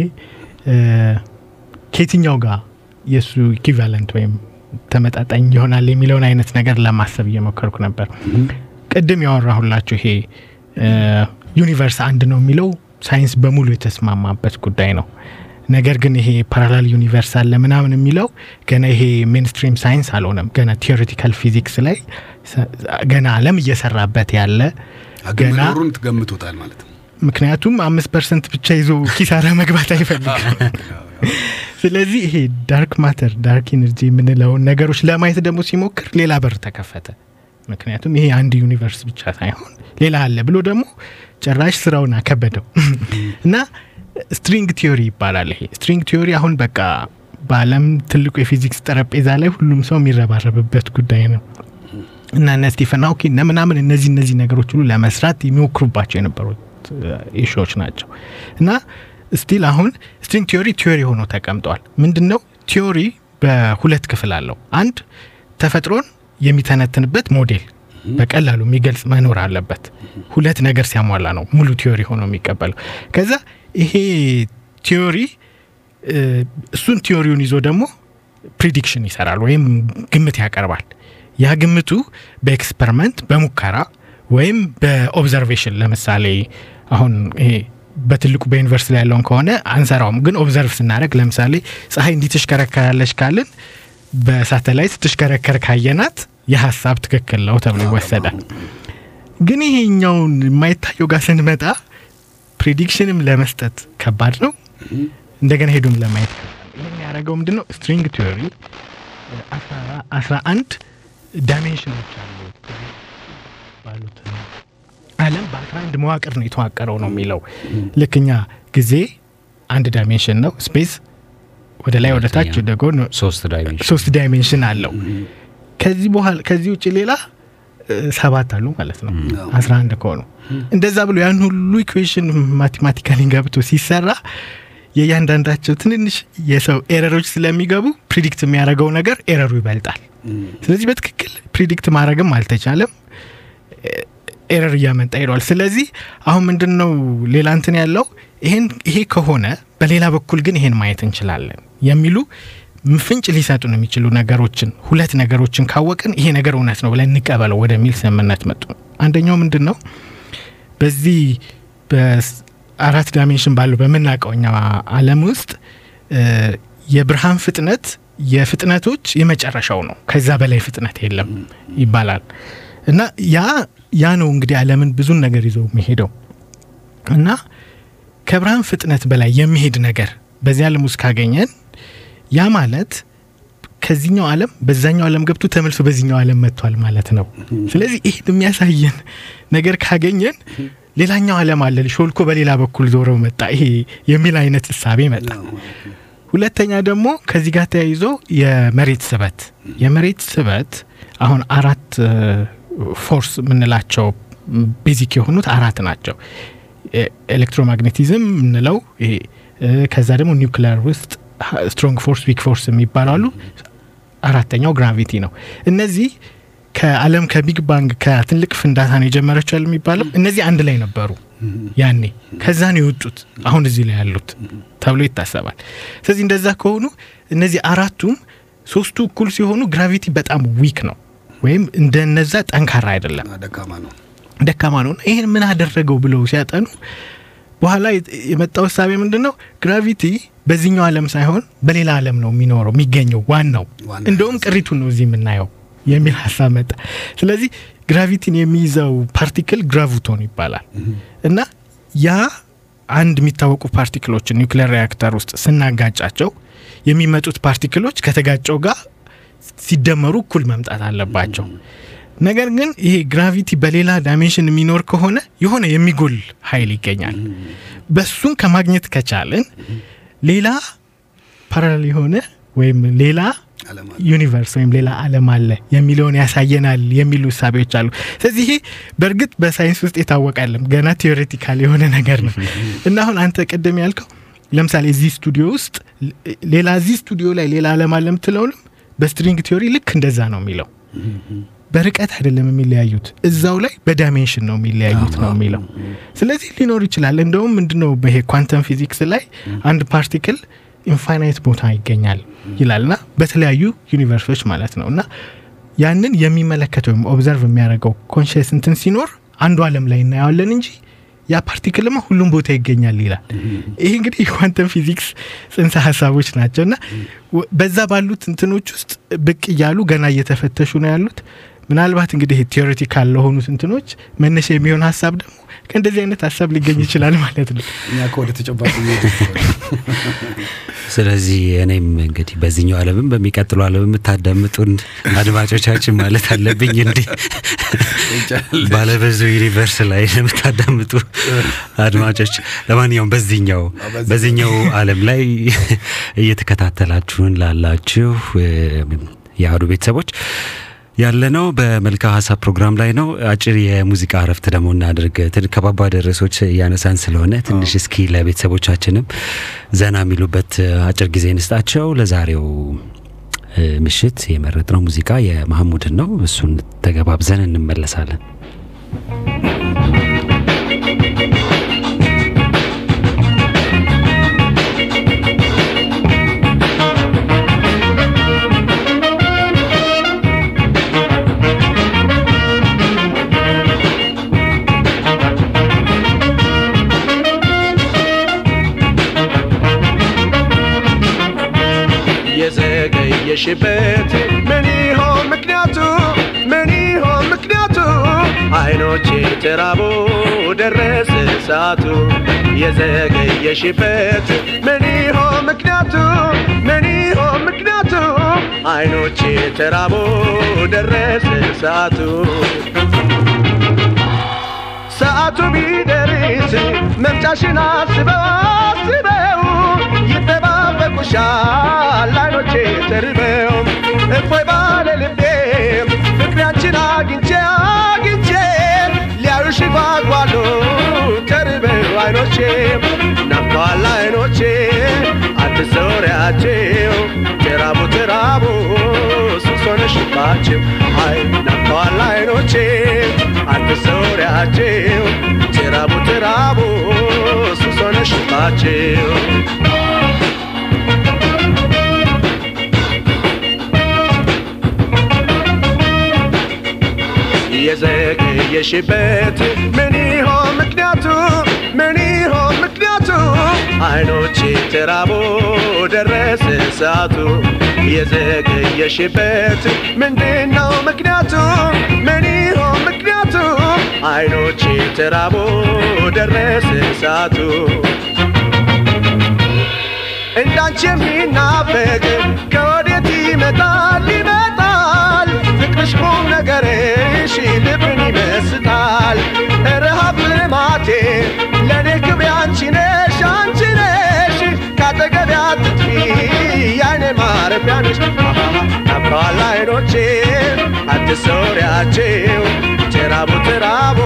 ከየትኛው ጋር የእሱ equivalent ወይም ተመጣጣኝ ይሆናል የሚለውን አይነት ነገር ለማሰብ እየሞከርኩ ነበር። ቅድም ያወራሁላችሁ ይሄ universe አንድ ነው የሚለው ሳይንስ በሙሉ የተስማማበት ጉዳይ ነው። ነገር ግን ይሄ parallel universe አለ ምናምን የሚለው ገና ይሄ mainstream science አልሆነም። ገና theoretical physics ላይ ገና ዓለም እየሰራበት ያለ ገና መኖሩን ትገምቶታል ማለት ነው። ምክንያቱም አምስት percent ብቻ ይዞ ኪሳራ መግባት አይፈልግም። ስለዚህ ይሄ dark matter dark energy የምንለውን ነገሮች ለማየት ደግሞ ሲሞክር ሌላ በር ተከፈተ። ምክንያቱም ይሄ አንድ universe ብቻ ሳይሆን ሌላ አለ ብሎ ደግሞ ጭራሽ ስራውን አከበደው እና string theory ይባላል። ይሄ string theory አሁን በቃ በዓለም ትልቁ የፊዚክስ ጠረጴዛ ላይ ሁሉም ሰው የሚረባረብበት ጉዳይ ነው እና እነ ስቲፈን ሃውኪንግ እነ ምናምን እነዚህ እነዚህ ነገሮች ሁሉ ለመስራት የሚሞክሩባቸው የነበሩት issue ዎች ናቸው እና still አሁን string theory theory ሆኖ ተቀምጧል። ምንድን ነው theory በሁለት ክፍል አለው። አንድ ተፈጥሮን የሚተነትንበት ሞዴል በቀላሉ የሚገልጽ መኖር አለበት። ሁለት ነገር ሲያሟላ ነው ሙሉ theory ሆኖ የሚቀበለው። ከዛ ይሄ theory እሱን theory ውን ይዞ ደግሞ prediction ይሰራል ወይም ግምት ያቀርባል። ያ ግምቱ በ experiment በሙከራ ወይም በ observation ለምሳሌ አሁን ይሄ በትልቁ በ universe ላይ ያለውን ከሆነ አንሰራውም፣ ግን observe ስናደርግ ለምሳሌ ፀሐይ እንዲህ ትሽከረከራለች ካልን በሳተላይት ስትሽከረከር ካየናት ያ ሀሳብ ትክክል ነው ተብሎ ይወሰዳል። ግን ይሄኛውን የማይታየው ጋር ስንመጣ prediction ም ለመስጠት ከባድ ነው፣ እንደገና ሄዶም ለማየት ከባድ ነው። ይህን ያደረገው ምንድን ነው? string theory አስራ አንድ dimension ኦች አሉት ባሉት ዓለም በአስራ አንድ መዋቅር ነው የተዋቀረው ነው የሚለው። ልክ እኛ ጊዜ አንድ dimension ነው፣ space ወደ ላይ ወደ ታች ወደ ጎን ሶስት dimension አለው። ከዚህ በኋላ ከዚህ ውጭ ሌላ ሰባት አሉ ማለት ነው አስራ አንድ ከሆኑ እንደዛ ብሎ ያን ሁሉ equation mathematically ገብቶ ሲሰራ የእያንዳንዳቸው ትንንሽ የሰው error ኦች ስለሚገቡ predict የሚያደርገው ነገር error ኡ ይበልጣል። ስለዚህ በትክክል predict ማድረግም አልተቻለም። error እያመጣ ሄዷል። ስለዚህ አሁን ምንድን ነው ሌላ እንትን ያለው ይሄን ይሄ ከሆነ በሌላ በኩል ግን ይሄን ማየት እንችላለን የሚሉ ፍንጭ ሊሰጡን የሚችሉ ነገሮችን ሁለት ነገሮችን ካወቅን ይሄ ነገር እውነት ነው ብለን እንቀበለው ወደሚል ስምምነት መጡ። አንደኛው ምንድን ነው በዚህ በአራት ዳይሜንሽን ባለው በምናውቀው ዓለም ውስጥ የብርሃን ፍጥነት የፍጥነቶች የመጨረሻው ነው። ከዛ በላይ ፍጥነት የለም ይባላል እና ያ ያ ነው እንግዲህ ዓለምን ብዙን ነገር ይዞ የሚሄደው እና ከብርሃን ፍጥነት በላይ የሚሄድ ነገር በዚህ ዓለም ውስጥ ካገኘን ያ ማለት ከዚህኛው ዓለም በዛኛው ዓለም ገብቶ ተመልሶ በዚህኛው ዓለም መጥቷል ማለት ነው። ስለዚህ ይህን የሚያሳየን ነገር ካገኘን ሌላኛው ዓለም አለ ሾልኮ በሌላ በኩል ዞረው መጣ ይሄ የሚል አይነት እሳቤ መጣ። ሁለተኛ ደግሞ ከዚህ ጋር ተያይዞ የመሬት ስበት የመሬት ስበት አሁን አራት force የምንላቸው basic የሆኑት አራት ናቸው። electromagnetism የምንለው ከዛ ደግሞ ኒውክሊየር ውስጥ strong force weak force የሚባሉ አራተኛው gravity ነው። እነዚህ ከዓለም ከ big bang ከትልቅ ፍንዳታ ነው የጀመረችው የሚባለው እነዚህ አንድ ላይ ነበሩ ያኔ ከዛ ነው የወጡት አሁን እዚህ ላይ ያሉት ተብሎ ይታሰባል። ስለዚህ እንደዛ ከሆኑ እነዚህ አራቱም ሶስቱ እኩል ሲሆኑ gravity በጣም weak ነው ወይም እንደነዛ ጠንካራ አይደለም፣ ደካማ ነው ይህን ምን አደረገው ብለው ሲያጠኑ በኋላ የመጣው እሳቤ ምንድን ነው? gravity በዚህኛው ዓለም ሳይሆን በሌላ ዓለም ነው የሚኖረው የሚገኘው ዋናው። እንደውም ቅሪቱን ነው እዚህ የምናየው የሚል ሀሳብ መጣ። ስለዚህ gravity ን የሚይዘው particle graviton ይባላል። እና ያ አንድ የሚታወቁ particle ኦችን nuclear reactor ውስጥ ስናጋጫቸው የሚመጡት particle ኦች ከተጋጨው ጋር ሲደመሩ እኩል መምጣት አለባቸው። ነገር ግን ይሄ gravity በሌላ dimension የሚኖር ከሆነ የሆነ የሚጎል ኃይል ይገኛል። እሱን ከማግኘት ከቻልን ሌላ parallel የሆነ ወይም ሌላ universe ወይም ሌላ ዓለም አለ የሚለውን ያሳየናል የሚሉ እሳቤዎች አሉ። ስለዚህ ይሄ በእርግጥ በሳይንስ ውስጥ የታወቃለም ገና theoretical የሆነ ነገር ነው። እና አሁን አንተ ቅድም ያልከው ለምሳሌ እዚህ ስቱዲዮ ውስጥ ሌላ እዚህ ስቱዲዮ ላይ ሌላ ዓለም አለ የምትለውንም በ string theory ልክ እንደዛ ነው የሚለው በርቀት አይደለም የሚለያዩት እዛው ላይ በ dimension ነው የሚለያዩት ነው የሚለው። ስለዚህ ሊኖር ይችላል። እንደውም ምንድነው በይሄ quantum physics ላይ አንድ particle infinite ቦታ ይገኛል ይላልና በተለያዩ universe ኦች ማለት ነው እና ያንን የሚመለከት ወይም observe የሚያደርገው conscious እንትን ሲኖር አንዱ ዓለም ላይ እናየዋለን እንጂ ያ particle ማ ሁሉም ቦታ ይገኛል ይላል። ይህ እንግዲህ የ quantum physics ጽንሰ ሀሳቦች ናቸው እና በዛ ባሉት እንትኖች ውስጥ ብቅ እያሉ ገና እየተፈተሹ ነው ያሉት። ምናልባት እንግዲህ theoretical ለሆኑት እንትኖች መነሻ የሚሆን ሀሳብ ደግሞ ከእንደዚህ አይነት ሀሳብ ሊገኝ ይችላል ማለት ነው። እኛ ከወደ ተጨባጭ ስለዚህ እኔም እንግዲህ በዚህኛው ዓለምም በሚቀጥሉ ዓለም የምታዳምጡን አድማጮቻችን ማለት አለብኝ እንዲህ ባለብዙ universe ላይ የምታዳምጡ አድማጮች፣ ለማንኛውም በዚህኛው በዚህኛው ዓለም ላይ እየተከታተላችሁን ላላችሁ የአህዱ ቤተሰቦች ያለነው በመልካም ሀሳብ ፕሮግራም ላይ ነው። አጭር የሙዚቃ እረፍት ደግሞ እናድርግ። ከባባድ ርዕሶች እያነሳን ስለሆነ ትንሽ እስኪ ለቤተሰቦቻችንም ዘና የሚሉበት አጭር ጊዜ እንስጣቸው። ለዛሬው ምሽት የመረጥነው ሙዚቃ የማህሙድን ነው። እሱን ተገባብዘን እንመለሳለን። የዘገየሽበት ምን ይሆን ምክንያቱ? ምን ይሆን ምክንያቱ? አይኖቼ ተራቦ ደረሰ ሰዓቱ። ሰዓቱ ቢደርስ መምጫሽን አስበው አስበው ይጠባበቁሻል አይኖቼ ተርበው እፎይ ባለ ልቤ ፍቅሪያችን አግኝቼ አግኝቼ ሊያዩሽ ጓጓሉ ተርበው አይኖቼ ናፍቀዋል አይኖቼ አትዘውሪያቸው ተራቡ ተራቡ ሱስ ሆነሽባቸው አይ ናፍቀዋል አይኖቼ አትዘውሪያቸው ተራቡ ተራቡ ሱስ ሆነሽባቸው የዘገየሽበት ምን ይሆን ምክንያቱ? ምን ይሆን ምክንያቱ? አይኖቼ ተራቦ ደረሰ ሰዓቱ። የዘገየሽበት ምንድነው ምክንያቱ? ምን ይሆን ምክንያቱ? አይኖቼ ተራቦ ደረሰ ሰዓቱ። እንዳንቺ የሚናፈቅ ከወዴት ይመጣል ይመጣል ፍቅርሽ ቁም ነገርሽ ልብን ይመስጣል። ረሃብ ልማቴ ለእኔ ክብሬ አንቺ ነሽ አንቺ ነሽ። ካጠገቤ አትጥፊ የዓይኔ ማረፊያ ነሽ። ናፍቀዋል አይኖቼ አትሰውሪያቸው ተራቡ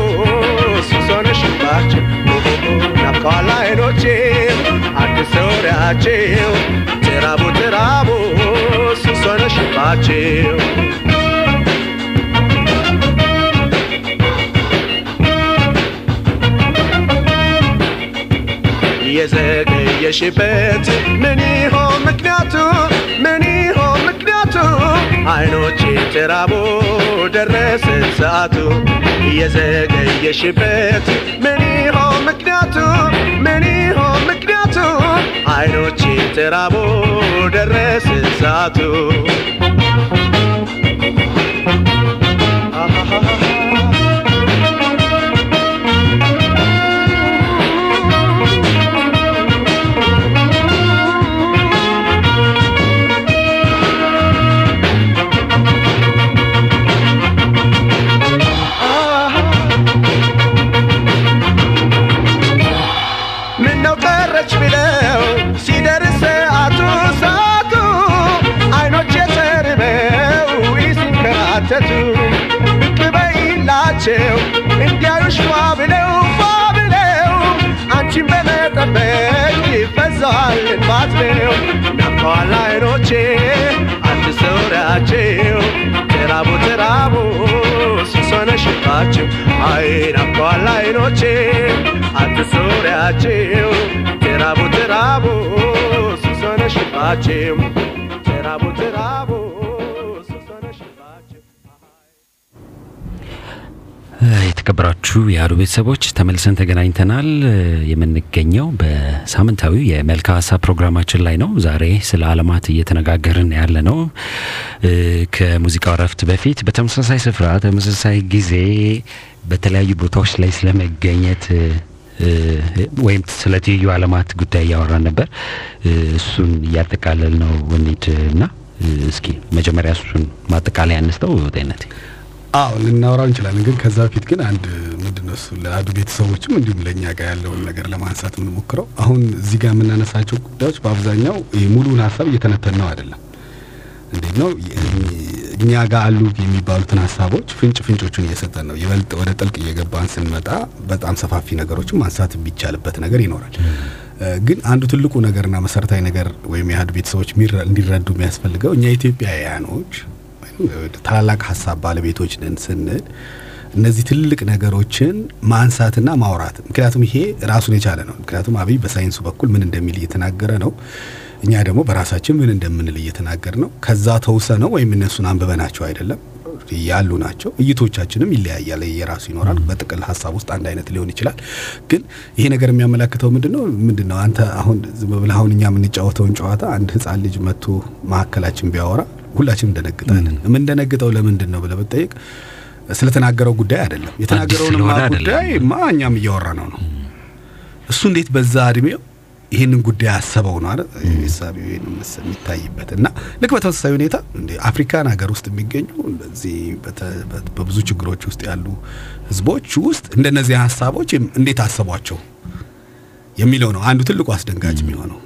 ሱስ ሆነሽባቸው ናፍቀዋል አይኖቼ አትሰውሪያቸው ተራቡ ተራቡ ሱስ የዘገየሽበት ምን ይሆን ምክንያቱ? ምን ይሆን ምክንያቱ? አይኖቼ ተራቦ ደረሰ ሰዓቱ። የዘገየሽበት ምን ይሆን ምክንያቱ? ምን ይሆን ምክንያቱ? አይኖቼ ተራቦ ደረሰ ሰዓቱ። በይላቸው እንዲያዩሽ ፏ ብለው ፏ ብለው አንቺን በመጠበቅ ይፈዛል እንባት ነው ናፍቀዋል አይኖቼ አትሰውሪያቸው ተራቡ ተራቡ ሱስ ሆነሽባቸው አይ ናፍቀዋል አይኖቼ አትሰውሪያቸው ተራቡ ተራቡ ሱስ ሆነሽባቸው ተራቡ ተራቡ ሱስ የተከበራችሁ የአዱ ቤተሰቦች ተመልሰን ተገናኝተናል። የምንገኘው በሳምንታዊው የመልካ ሀሳብ ፕሮግራማችን ላይ ነው። ዛሬ ስለ አለማት እየተነጋገርን ያለ ነው። ከሙዚቃው እረፍት በፊት በተመሳሳይ ስፍራ ተመሳሳይ ጊዜ በተለያዩ ቦታዎች ላይ ስለመገኘት ወይም ስለ ትይዩ አለማት ጉዳይ እያወራን ነበር። እሱን እያጠቃለል ነው እንሂድ እና እስኪ መጀመሪያ እሱን ማጠቃለያ ያነስተው ጤነት አዎ ልናወራው እንችላለን። ግን ከዛ በፊት ግን አንድ ምንድነው ለአዱ ቤተሰቦችም እንዲሁም ለእኛ ጋር ያለውን ነገር ለማንሳት የምንሞክረው አሁን እዚህ ጋር የምናነሳቸው ጉዳዮች በአብዛኛው ሙሉውን ሀሳብ እየተነተን ነው አይደለም። እንዴት ነው እኛ ጋር አሉ የሚባሉትን ሀሳቦች ፍንጭ ፍንጮቹን እየሰጠን ነው። ይበልጥ ወደ ጥልቅ እየገባን ስንመጣ በጣም ሰፋፊ ነገሮችን ማንሳት የሚቻልበት ነገር ይኖራል። ግን አንዱ ትልቁ ነገርና መሰረታዊ ነገር ወይም የአዱ ቤተሰቦች እንዲረዱ የሚያስፈልገው እኛ ኢትዮጵያውያኖች ታላላቅ ሀሳብ ባለቤቶች ነን ስንል እነዚህ ትልልቅ ነገሮችን ማንሳትና ማውራት ምክንያቱም ይሄ ራሱን የቻለ ነው። ምክንያቱም አብይ በሳይንሱ በኩል ምን እንደሚል እየተናገረ ነው። እኛ ደግሞ በራሳችን ምን እንደምንል እየተናገር ነው። ከዛ ተውሰ ነው ወይም እነሱን አንብበናቸው አይደለም ያሉ ናቸው። እይቶቻችንም ይለያያል፣ የራሱ ይኖራል። በጥቅል ሀሳብ ውስጥ አንድ አይነት ሊሆን ይችላል። ግን ይሄ ነገር የሚያመላክተው ምንድን ነው ምንድን ነው አንተ አሁን ዝም ብለህ አሁን እኛ የምንጫወተውን ጨዋታ አንድ ህፃን ልጅ መጥቶ መካከላችን ቢያወራ ሁላችንም እንደነግጣለን። የምንደነግጠው ለምንድን ነው ብለህ ብትጠይቅ ስለተናገረው ጉዳይ አይደለም። አይደለም። ጉዳይ ማ እኛም እያወራ ነው ነው እሱ እንዴት በዛ እድሜው ይህንን ጉዳይ አሰበው ነው አይደል? ሳቢው የሚታይበት እና ልክ በተመሳሳይ ሁኔታ እንደ አፍሪካን ሀገር ውስጥ የሚገኙ እንደዚህ በብዙ ችግሮች ውስጥ ያሉ ህዝቦች ውስጥ እንደነዚህ ሀሳቦች እንዴት አሰቧቸው የሚለው ነው አንዱ ትልቁ አስደንጋጭ የሚሆነው።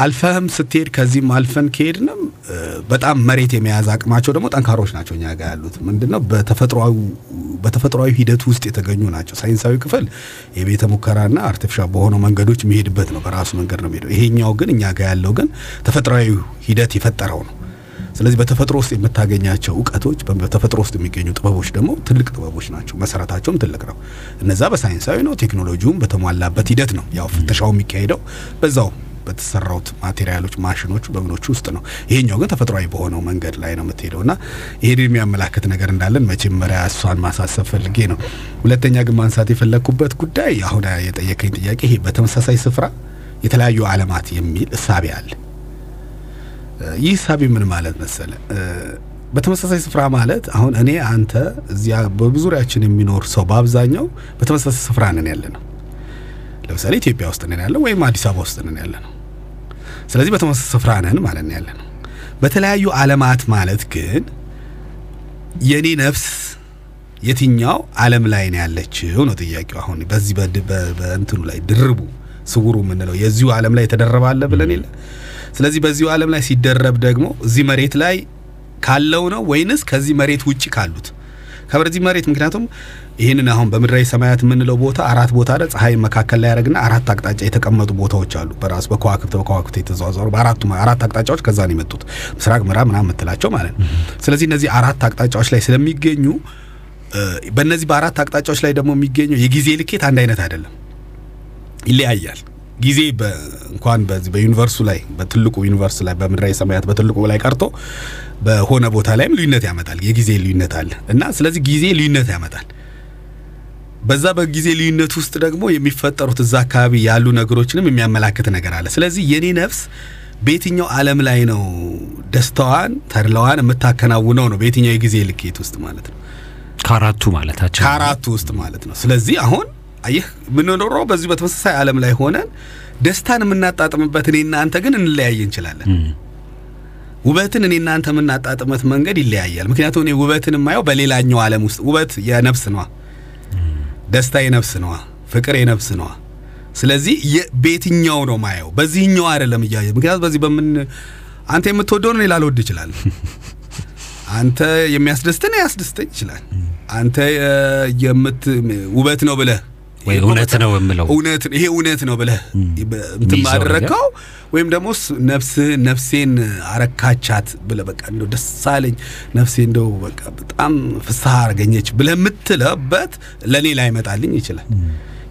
አልፈህም ስትሄድ ከዚህም አልፈን ከሄድንም በጣም መሬት የመያዝ አቅማቸው ደግሞ ጠንካሮች ናቸው። እኛ ጋር ያሉት ምንድነው በተፈጥሯዊ ሂደት ውስጥ የተገኙ ናቸው። ሳይንሳዊ ክፍል የቤተ ሙከራና artificial በሆነው መንገዶች የሚሄድበት ነው። በራሱ መንገድ ነው የሚሄደው። ይሄኛው ግን እኛ ጋር ያለው ግን ተፈጥሯዊ ሂደት የፈጠረው ነው። ስለዚህ በተፈጥሮ ውስጥ የምታገኛቸው እውቀቶች በተፈጥሮ ውስጥ የሚገኙ ጥበቦች ደግሞ ትልቅ ጥበቦች ናቸው። መሰረታቸውም ትልቅ ነው። እነዛ በሳይንሳዊ ነው። ቴክኖሎጂውም በተሟላበት ሂደት ነው። ያው ፍተሻው የሚካሄደው በዛው በተሰራውት ማቴሪያሎች ማሽኖቹ በምኖቹ ውስጥ ነው። ይሄኛው ግን ተፈጥሯዊ በሆነው መንገድ ላይ ነው የምትሄደው እና ይሄን የሚያመላክት ነገር እንዳለን መጀመሪያ እሷን ማሳሰብ ፈልጌ ነው። ሁለተኛ ግን ማንሳት የፈለግኩበት ጉዳይ አሁን የጠየቀኝ ጥያቄ ይሄ በተመሳሳይ ስፍራ የተለያዩ ዓለማት የሚል እሳቤ አለ። ይህ እሳቤ ምን ማለት መሰለ? በተመሳሳይ ስፍራ ማለት አሁን እኔ አንተ እዚያ በዙሪያችን የሚኖር ሰው በአብዛኛው በተመሳሳይ ስፍራ ነን ያለ ነው። ለምሳሌ ኢትዮጵያ ውስጥ ነን ያለ ወይም አዲስ አበባ ውስጥ ነን ያለ ነው። ስለዚህ በተመሳሳይ ስፍራ ነን ማለት ነው ያለ ነው። በተለያዩ ዓለማት ማለት ግን የኔ ነፍስ የትኛው ዓለም ላይ ነው ያለችው ነው ጥያቄው። አሁን በዚህ በእንትኑ ላይ ድርቡ ስውሩ የምንለው የዚሁ ዓለም ላይ የተደረባለ ብለን የለ። ስለዚህ በዚሁ ዓለም ላይ ሲደረብ ደግሞ እዚህ መሬት ላይ ካለው ነው ወይንስ ከዚህ መሬት ውጭ ካሉት ከበዚህ መሬት ምክንያቱም ይህንን አሁን በምድራዊ ሰማያት የምንለው ቦታ አራት ቦታ ደ ፀሐይ መካከል ላይ ያደረግና አራት አቅጣጫ የተቀመጡ ቦታዎች አሉ። በራሱ በከዋክብት በከዋክብት የተዘዋዘሩ በአራቱ አራት አቅጣጫዎች ከዛ ነው የመጡት ምስራቅ፣ ምዕራብ ምናምን የምትላቸው ማለት ነው። ስለዚህ እነዚህ አራት አቅጣጫዎች ላይ ስለሚገኙ በእነዚህ በአራት አቅጣጫዎች ላይ ደግሞ የሚገኘው የጊዜ ልኬት አንድ አይነት አይደለም፣ ይለያያል። ጊዜ እንኳን በዚህ በዩኒቨርሱ ላይ በትልቁ ዩኒቨርስ ላይ በምድራዊ ሰማያት በትልቁ ላይ ቀርቶ በሆነ ቦታ ላይም ልዩነት ያመጣል። የጊዜ ልዩነት አለ እና ስለዚህ ጊዜ ልዩነት ያመጣል። በዛ በጊዜ ልዩነት ውስጥ ደግሞ የሚፈጠሩት እዛ አካባቢ ያሉ ነገሮችንም የሚያመላክት ነገር አለ። ስለዚህ የኔ ነፍስ በየትኛው ዓለም ላይ ነው ደስታዋን ተድላዋን የምታከናውነው ነው በየትኛው የጊዜ ልኬት ውስጥ ማለት ነው ከአራቱ ማለታችን ነው። ከአራቱ ውስጥ ማለት ነው። ስለዚህ አሁን አየህ የምንኖረው በዚህ በተመሳሳይ ዓለም ላይ ሆነን ደስታን የምናጣጥምበት እኔና አንተ ግን እንለያይ እንችላለን። ውበትን እኔና አንተ የምናጣጥመት መንገድ ይለያያል። ምክንያቱም እኔ ውበትን የማየው በሌላኛው ዓለም ውስጥ ውበት የነፍስ ነዋ፣ ደስታ የነፍስ ነዋ፣ ፍቅር የነፍስ ነዋ። ስለዚህ በየትኛው ነው ማየው? በዚህኛው አይደለም እያየ ምክንያቱም በዚህ በምን አንተ የምትወደውን እኔ ላልወድ ይችላል። አንተ የሚያስደስትን ያስደስተኝ ይችላል። አንተ የምት ውበት ነው ብለህ እውነት ነው የምለው እውነት ይሄ እውነት ነው ብለህ እንትን ማድረግከው ወይም ደግሞ ስ- ነፍስህ ነፍሴን አረካቻት ብለህ በቃ እንደው ደስ አለኝ ነፍሴ እንደው በቃ በጣም ፍስሐ አረገኘች ብለህ የምትለበት ለእኔ ላይመጣልኝ ይችላል።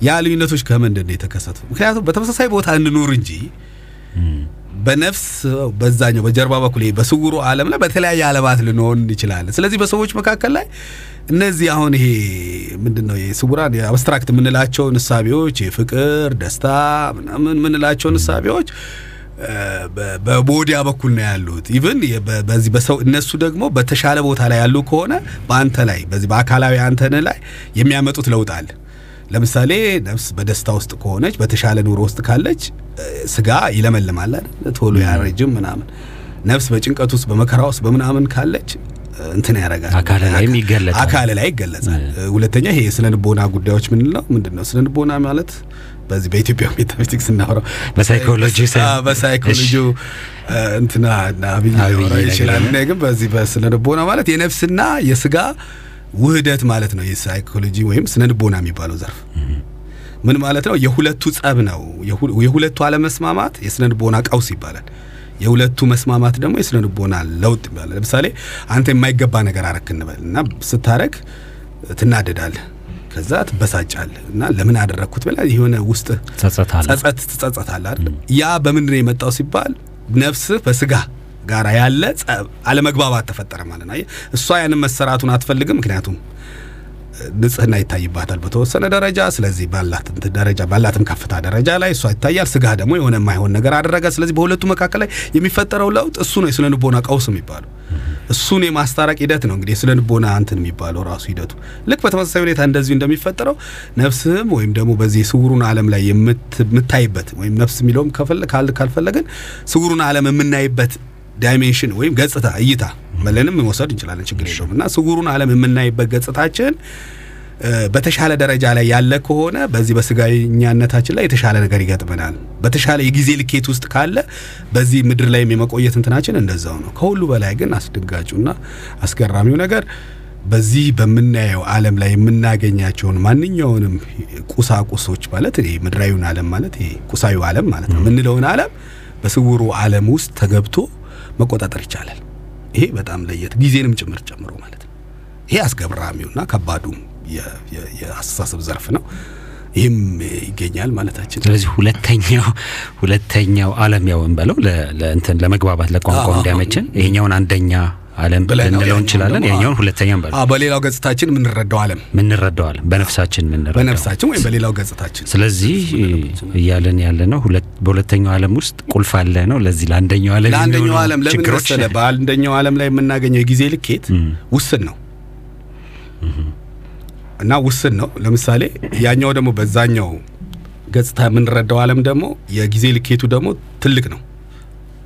ያ ልዩነቶች ከምንድን ነው የተከሰቱ? ምክንያቱም በተመሳሳይ ቦታ እንኑር እንጂ በነፍስ በዛኛው በጀርባ በኩል በስውሩ ዓለም ላይ በተለያየ ዓለማት ልንሆን እንችላለን። ስለዚህ በሰዎች መካከል ላይ እነዚህ አሁን ይሄ ምንድን ነው የስውራን የአብስትራክት የምንላቸውን እሳቤዎች የፍቅር፣ ደስታ ምናምን የምንላቸውን እሳቤዎች በቦዲያ በኩል ነው ያሉት። ኢቭን በዚህ በሰው እነሱ ደግሞ በተሻለ ቦታ ላይ ያሉ ከሆነ በአንተ ላይ በዚህ በአካላዊ አንተን ላይ የሚያመጡት ለውጥ አለ። ለምሳሌ ነፍስ በደስታ ውስጥ ከሆነች በተሻለ ኑሮ ውስጥ ካለች ስጋ ይለመልማል አይደል? ቶሎ ያረጅም ምናምን። ነፍስ በጭንቀት ውስጥ በመከራ ውስጥ በምናምን ካለች እንትን ያደርጋል አካል ላይም አካል ላይ ይገለጻል። ሁለተኛ ይሄ የስነ ልቦና ጉዳዮች ምንለው ምንድን ነው? ስነ ልቦና ማለት በዚህ በኢትዮጵያ ሜታፊዚክስ እናወራው በ psychology በሳ- ሳይሆን- በ psychology ው እ፣ እንትና አብይ ይችላል። ግን በዚህ በስነ ልቦና ማለት የነፍስና የስጋ ውህደት ማለት ነው። የሳይኮሎጂ ወይም ስነ ልቦና የሚባለው ዘርፍ ምን ማለት ነው? የሁለቱ ጸብ ነው። የሁ- የሁለቱ አለመስማማት የስነ ልቦና ቀውስ ይባላል። የሁለቱ መስማማት ደግሞ የስነ ልቦና ለውጥ ይባላል። ለምሳሌ አንተ የማይገባ ነገር አረክ እንበል እና ስታረግ ትናደዳለህ፣ ከዛ ትበሳጫለህ እና ለምን አደረግኩት ብላ የሆነ ውስጥ ጸጸት ትጸጸታለህ አይደል? ያ በምንድን ነው የመጣው ሲባል ነፍስህ በስጋ ጋር ያለ አለመግባባት ተፈጠረ ማለት ነው። እሷ ያንን መሰራቱን አትፈልግም። ምክንያቱም ንጽህና ይታይባታል በተወሰነ ደረጃ። ስለዚህ ባላት ደረጃ ባላትም ከፍታ ደረጃ ላይ እሷ ይታያል። ስጋ ደግሞ የሆነ የማይሆን ነገር አደረገ። ስለዚህ በሁለቱ መካከል ላይ የሚፈጠረው ለውጥ እሱ ነው የስነ ልቦና ቀውስ የሚባለው። እሱን የማስታረቅ ሂደት ነው እንግዲህ የስነ ልቦና እንትን የሚባለው ራሱ ሂደቱ። ልክ በተመሳሳይ ሁኔታ እንደዚሁ እንደሚፈጠረው ነፍስህም ወይም ደግሞ በዚህ ስውሩን ዓለም ላይ የምታይበት ወይም ነፍስ የሚለውም ካልፈለግን ስውሩን ዓለም የምናይበት ዳይሜንሽን ወይም ገጽታ እይታ መለንም መውሰድ እንችላለን፣ ችግር የለውም እና ስውሩን ዓለም የምናይበት ገጽታችን በተሻለ ደረጃ ላይ ያለ ከሆነ በዚህ በስጋኛነታችን ላይ የተሻለ ነገር ይገጥመናል። በተሻለ የጊዜ ልኬት ውስጥ ካለ በዚህ ምድር ላይም የመቆየት እንትናችን እንደዛው ነው። ከሁሉ በላይ ግን አስደንጋጩና አስገራሚው ነገር በዚህ በምናየው ዓለም ላይ የምናገኛቸውን ማንኛውንም ቁሳቁሶች ማለት ይሄ ምድራዊውን ዓለም ማለት ይሄ ቁሳዊ ዓለም ማለት ነው የምንለውን ዓለም በስውሩ ዓለም ውስጥ ተገብቶ መቆጣጠር ይቻላል። ይሄ በጣም ለየት ጊዜንም ጭምር ጨምሮ ማለት ነው። ይሄ አስገራሚውና ከባዱም የአስተሳሰብ ዘርፍ ነው። ይህም ይገኛል ማለታችን ስለዚህ ሁለተኛው ሁለተኛው ዓለም ያው እንበለው ለ- ለእንትን ለመግባባት ለቋንቋ እንዲያመችን ይሄኛውን አንደኛ ዓለም ልንለው እንችላለን። ያኛውን ሁለተኛ እንበለው አ በሌላው ገጽታችን የምንረዳው ዓለም ምንረዳው ዓለም በነፍሳችን ምንረዳው በነፍሳችን ወይም በሌላው ገጽታችን ስለዚህ እያለን ያለ ነው በሁለተኛው ዓለም ውስጥ ቁልፍ አለ ነው። ለዚህ ለአንደኛው ዓለም ለአንደኛው ዓለም ለምን መሰለህ? በአንደኛው ዓለም ላይ የምናገኘው የጊዜ ልኬት ውስን ነው እና ውስን ነው። ለምሳሌ ያኛው ደግሞ በዛኛው ገጽታ የምንረዳው ዓለም ደግሞ የጊዜ ልኬቱ ደግሞ ትልቅ ነው።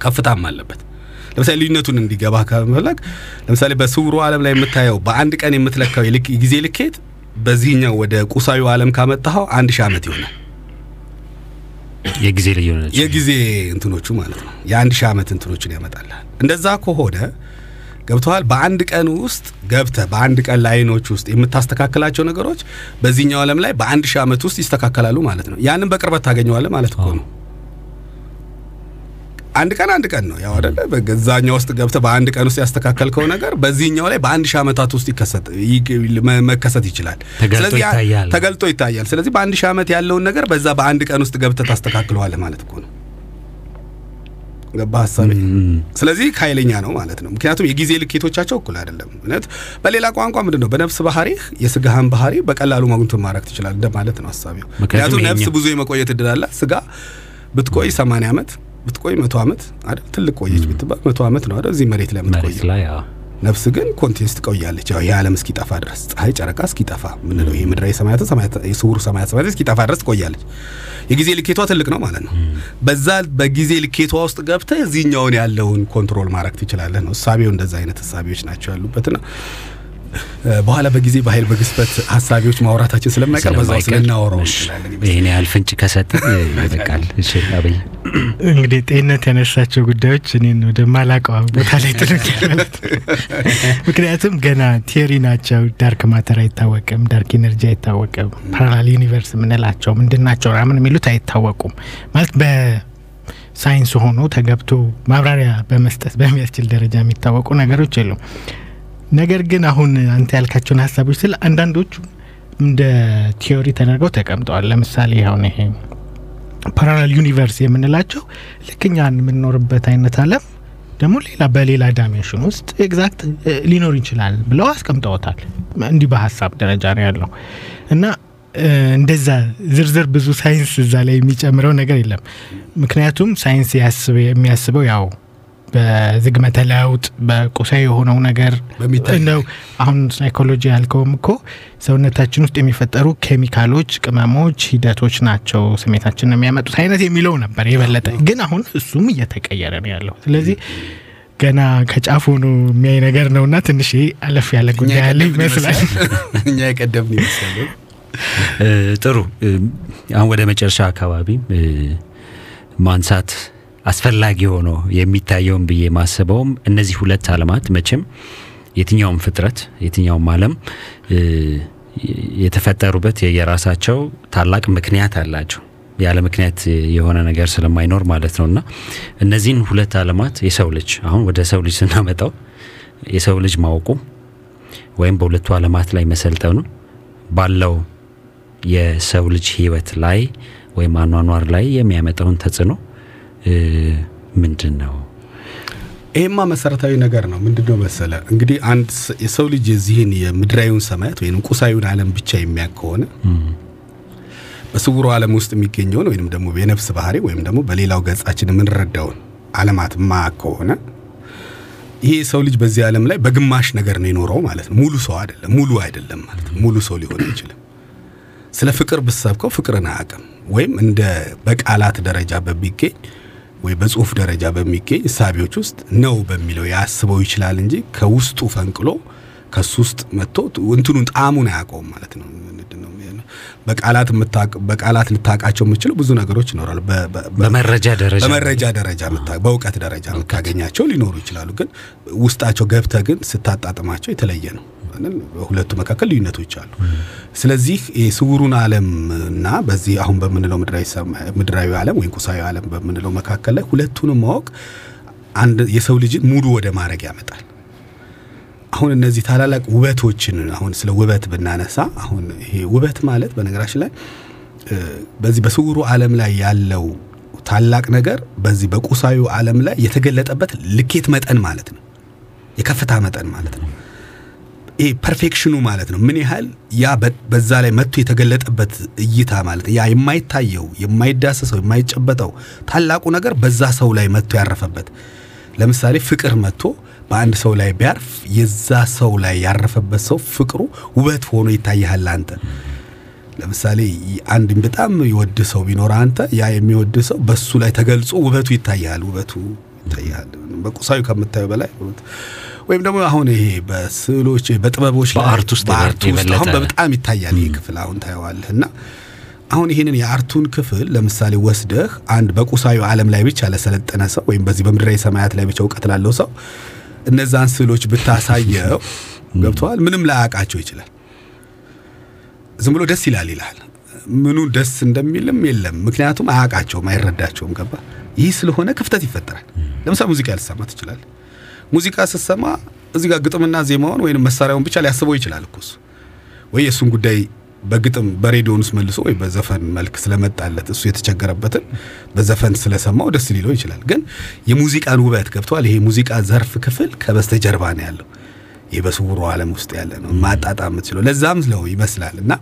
ከፍታም አለበት። ለምሳሌ ልዩነቱን እንዲገባ ከመፈለግ ለምሳሌ በስውሩ ዓለም ላይ የምታየው በአንድ ቀን የምትለካው የልክ- ጊዜ ልኬት በዚህኛው ወደ ቁሳዊ ዓለም ካመጣኸው አንድ ሺህ ዓመት ይሆናል። የጊዜ ልዩነት የጊዜ እንትኖቹ ማለት ነው። የአንድ ሺህ ዓመት እንትኖችን ያመጣልሃል። እንደዛ ከሆነ ገብተዋል። በአንድ ቀን ውስጥ ገብተህ በአንድ ቀን ላይኖች ውስጥ የምታስተካክላቸው ነገሮች በዚህኛው ዓለም ላይ በአንድ ሺህ ዓመት ውስጥ ይስተካከላሉ ማለት ነው። ያንን በቅርበት ታገኘዋለህ ማለት እኮ ነው። አንድ ቀን አንድ ቀን ነው ያው አይደለ? በዛኛው ውስጥ ገብተህ በአንድ ቀን ውስጥ ያስተካከልከው ነገር በዚህኛው ላይ በአንድ ሺህ ዓመታት ውስጥ ይከሰት መከሰት ይችላል። ተገልጦ ይታያል። ስለዚህ በአንድ ሺህ ዓመት ያለውን ነገር በዛ በአንድ ቀን ውስጥ ገብተህ ታስተካክለዋለህ ማለት እኮ ነው። ገባ ሀሳቤ? ስለዚህ ኃይለኛ ነው ማለት ነው። ምክንያቱም የጊዜ ልኬቶቻቸው እኩል አይደለም። እውነት በሌላ ቋንቋ ምንድን ነው በነፍስ ባህሪህ የስጋህን ባህሪ በቀላሉ ማግኘቱን ማድረግ ትችላለህ እንደማለት ነው ሀሳቢው። ምክንያቱም ነፍስ ብዙ የመቆየት እድል አለ። ስጋ ብትቆይ 80 ዓመት ብትቆይ መቶ ዓመት አይደል? ትልቅ ቆየች ብትባል መቶ ዓመት ነው አይደል? እዚህ መሬት ላይ የምትቆየው ነፍስ ግን ኮንቲኒስ ትቆያለች። ያው የዓለም እስኪጠፋ ድረስ ፀሐይ፣ ጨረቃ እስኪጠፋ ምንለው ይሄ ምድራዊ ሰማያት የስውሩ ሰማያት ሰማያት እስኪጠፋ ድረስ ትቆያለች። የጊዜ ልኬቷ ትልቅ ነው ማለት ነው። በዛ በጊዜ ልኬቷ ውስጥ ገብተህ እዚህኛውን ያለውን ኮንትሮል ማድረግ ትችላለህ ነው እሳቤው። እንደዛ አይነት እሳቤዎች ናቸው ያሉበትና በኋላ በጊዜ በኃይል በግዝፈት ሀሳቢዎች ማውራታችን ስለማይቀር በዛው ይመስለኛል። ይህን ያህል ፍንጭ ከሰጥ ይበቃል። እሺ አብይ እንግዲህ ጤንነት ያነሳቸው ጉዳዮች እኔን ወደ ማላቀዋ ቦታ ላይ ጥሎኛል ማለት ምክንያቱም ገና ቲዮሪ ናቸው። ዳርክ ማተር አይታወቅም፣ ዳርክ ኤነርጂ አይታወቅም፣ ፓራላል ዩኒቨርስ የምንላቸው ምንድን ናቸው ምናምን የሚሉት አይታወቁም ማለት በሳይንስ ሆኖ ተገብቶ ማብራሪያ በመስጠት በሚያስችል ደረጃ የሚታወቁ ነገሮች የሉም። ነገር ግን አሁን አንተ ያልካቸውን ሀሳቦች ስለ አንዳንዶቹ እንደ theory ተደርገው ተቀምጠዋል። ለምሳሌ አሁን ይሄ parallel universe የምንላቸው ልክ የምንኖርበት አይነት ዓለም ደግሞ ሌላ በሌላ dimension ውስጥ exact ሊኖር ይችላል ብለው አስቀምጠውታል። እንዲህ በሀሳብ ደረጃ ነው ያለው እና እንደዛ ዝርዝር ብዙ ሳይንስ እዛ ላይ የሚጨምረው ነገር የለም። ምክንያቱም ሳይንስ ያስበ- የሚያስበው ያው በዝግመተ ለውጥ በቁሳዊ የሆነው ነገር ነው። አሁን ሳይኮሎጂ ያልከውም እኮ ሰውነታችን ውስጥ የሚፈጠሩ ኬሚካሎች፣ ቅመሞች፣ ሂደቶች ናቸው ስሜታችንን የሚያመጡት አይነት የሚለው ነበር የበለጠ። ግን አሁን እሱም እየተቀየረ ነው ያለው። ስለዚህ ገና ከጫፍ ሆኖ የሚያይ ነገር ነውና ትንሽ አለፍ ያለ ጉዳይ ያለ ይመስላል። እኛ የቀደምን ይመስላል። እ፣ ጥሩ አሁን ወደ መጨረሻ አካባቢ ማንሳት አስፈላጊ ሆኖ የሚታየውን ብዬ ማስበውም እነዚህ ሁለት ዓለማት መቼም የትኛውም ፍጥረት የትኛውም ዓለም እ፣ የተፈጠሩበት የየራሳቸው ታላቅ ምክንያት አላቸው። ያለ ምክንያት የሆነ ነገር ስለማይኖር ማለት ነው እና እነዚህን ሁለት ዓለማት የሰው ልጅ አሁን ወደ ሰው ልጅ ስናመጣው የሰው ልጅ ማወቁ ወይም በሁለቱ ዓለማት ላይ መሰልጠኑ ባለው የሰው ልጅ ሕይወት ላይ ወይም አኗኗር ላይ የሚያመጣውን ተጽዕኖ ምንድን ነው? ይሄማ መሰረታዊ ነገር ነው። ምንድነው መሰለ እንግዲህ አንድ የሰው ልጅ የዚህን የምድራዊውን ሰማያት ወይም ቁሳዊውን ዓለም ብቻ የሚያውቅ ከሆነ በስውሩ ዓለም ውስጥ የሚገኘውን ወይም ደግሞ የነፍስ ባህሪ ወይም ደግሞ በሌላው ገጻችን የምንረዳውን ዓለማት ማያውቅ ከሆነ ይሄ የሰው ልጅ በዚህ ዓለም ላይ በግማሽ ነገር ነው የኖረው ማለት ነው። ሙሉ ሰው አይደለም፣ ሙሉ አይደለም ማለት ነው። ሙሉ ሰው ሊሆን አይችልም። ስለ ፍቅር ብሰብከው ፍቅርን አያውቅም። ወይም እንደ በቃላት ደረጃ በሚገኝ ወይ በጽሁፍ ደረጃ በሚገኝ እሳቤዎች ውስጥ ነው በሚለው ያስበው ይችላል እንጂ ከውስጡ ፈንቅሎ ከሱ ውስጥ መጥቶ እንትኑን ጣዕሙን አያውቀውም ማለት ነው።? በቃላት በቃላት ልታውቃቸው የምችለው ብዙ ነገሮች ይኖራሉ። በመረጃ ደረጃ በመረጃ ደረጃ በእውቀት ደረጃ የምታገኛቸው ሊኖሩ ይችላሉ። ግን ውስጣቸው ገብተህ ግን ስታጣጥማቸው የተለየ ነው።? በሁለቱ መካከል ልዩነቶች አሉ። ስለዚህ የስውሩን ዓለም እና በዚህ አሁን በምንለው ምድራዊ ዓለም ወይም ቁሳዊ ዓለም በምንለው መካከል ላይ ሁለቱንም ማወቅ አንድ የሰው ልጅን ሙሉ ወደ ማድረግ ያመጣል። አሁን እነዚህ ታላላቅ ውበቶችን አሁን ስለ ውበት ብናነሳ አሁን ይሄ ውበት ማለት በነገራችን ላይ በዚህ በስውሩ ዓለም ላይ ያለው ታላቅ ነገር በዚህ በቁሳዊው ዓለም ላይ የተገለጠበት ልኬት መጠን ማለት ነው። የከፍታ መጠን ማለት ነው። ይሄ perfection ኡ ማለት ነው። ምን ያህል ያ በዛ ላይ መጥቶ የተገለጠበት እይታ ማለት ያ የማይታየው የማይዳሰሰው የማይጨበጠው ታላቁ ነገር በዛ ሰው ላይ መጥቶ ያረፈበት ለምሳሌ ፍቅር መጥቶ በአንድ ሰው ላይ ቢያርፍ የዛ ሰው ላይ ያረፈበት ሰው ፍቅሩ ውበት ሆኖ ይታይሃል አንተ ለምሳሌ አንድ በጣም የወድ ሰው ቢኖር አንተ ያ የሚወድ ሰው በሱ ላይ ተገልጾ ውበቱ ይታያል። ውበቱ ይታያል። በቁሳዊ ከምታዩ በላይ ወይም ደግሞ አሁን ይሄ በስዕሎች በጥበቦች በአርት ውስጥ በአርት ውስጥ አሁን በጣም ይታያል ይህ ክፍል አሁን ታየዋለህ እና አሁን ይህንን የአርቱን ክፍል ለምሳሌ ወስደህ አንድ በቁሳዊ ዓለም ላይ ብቻ ለሰለጠነ ሰው ወይም በዚህ በምድራዊ ሰማያት ላይ ብቻ እውቀት ላለው ሰው እነዛን ስዕሎች ብታሳየው ገብተዋል ምንም ላያውቃቸው ይችላል። ዝም ብሎ ደስ ይላል ይልሃል። ምኑ ደስ እንደሚልም የለም፣ ምክንያቱም አያውቃቸውም፣ አይረዳቸውም። ገባ? ይህ ስለሆነ ክፍተት ይፈጠራል። ለምሳሌ ሙዚቃ ልትሰማ ትችላለህ። ሙዚቃ ስትሰማ እዚህ ጋር ግጥምና ዜማውን ወይም መሳሪያውን ብቻ ሊያስበው ይችላል እኮ እሱ ወይ የእሱን ጉዳይ በግጥም በሬዲዮን ውስጥ መልሶ ወይ በዘፈን መልክ ስለመጣለት እሱ የተቸገረበትን በዘፈን ስለሰማው ደስ ሊለው ይችላል። ግን የሙዚቃን ውበት ገብተዋል። ይሄ ሙዚቃ ዘርፍ ክፍል ከበስተጀርባ ነው ያለው። ይህ በስውሩ ዓለም ውስጥ ያለ ነው ማጣጣም የምትችለው ለዛም ስለው ይመስላል እና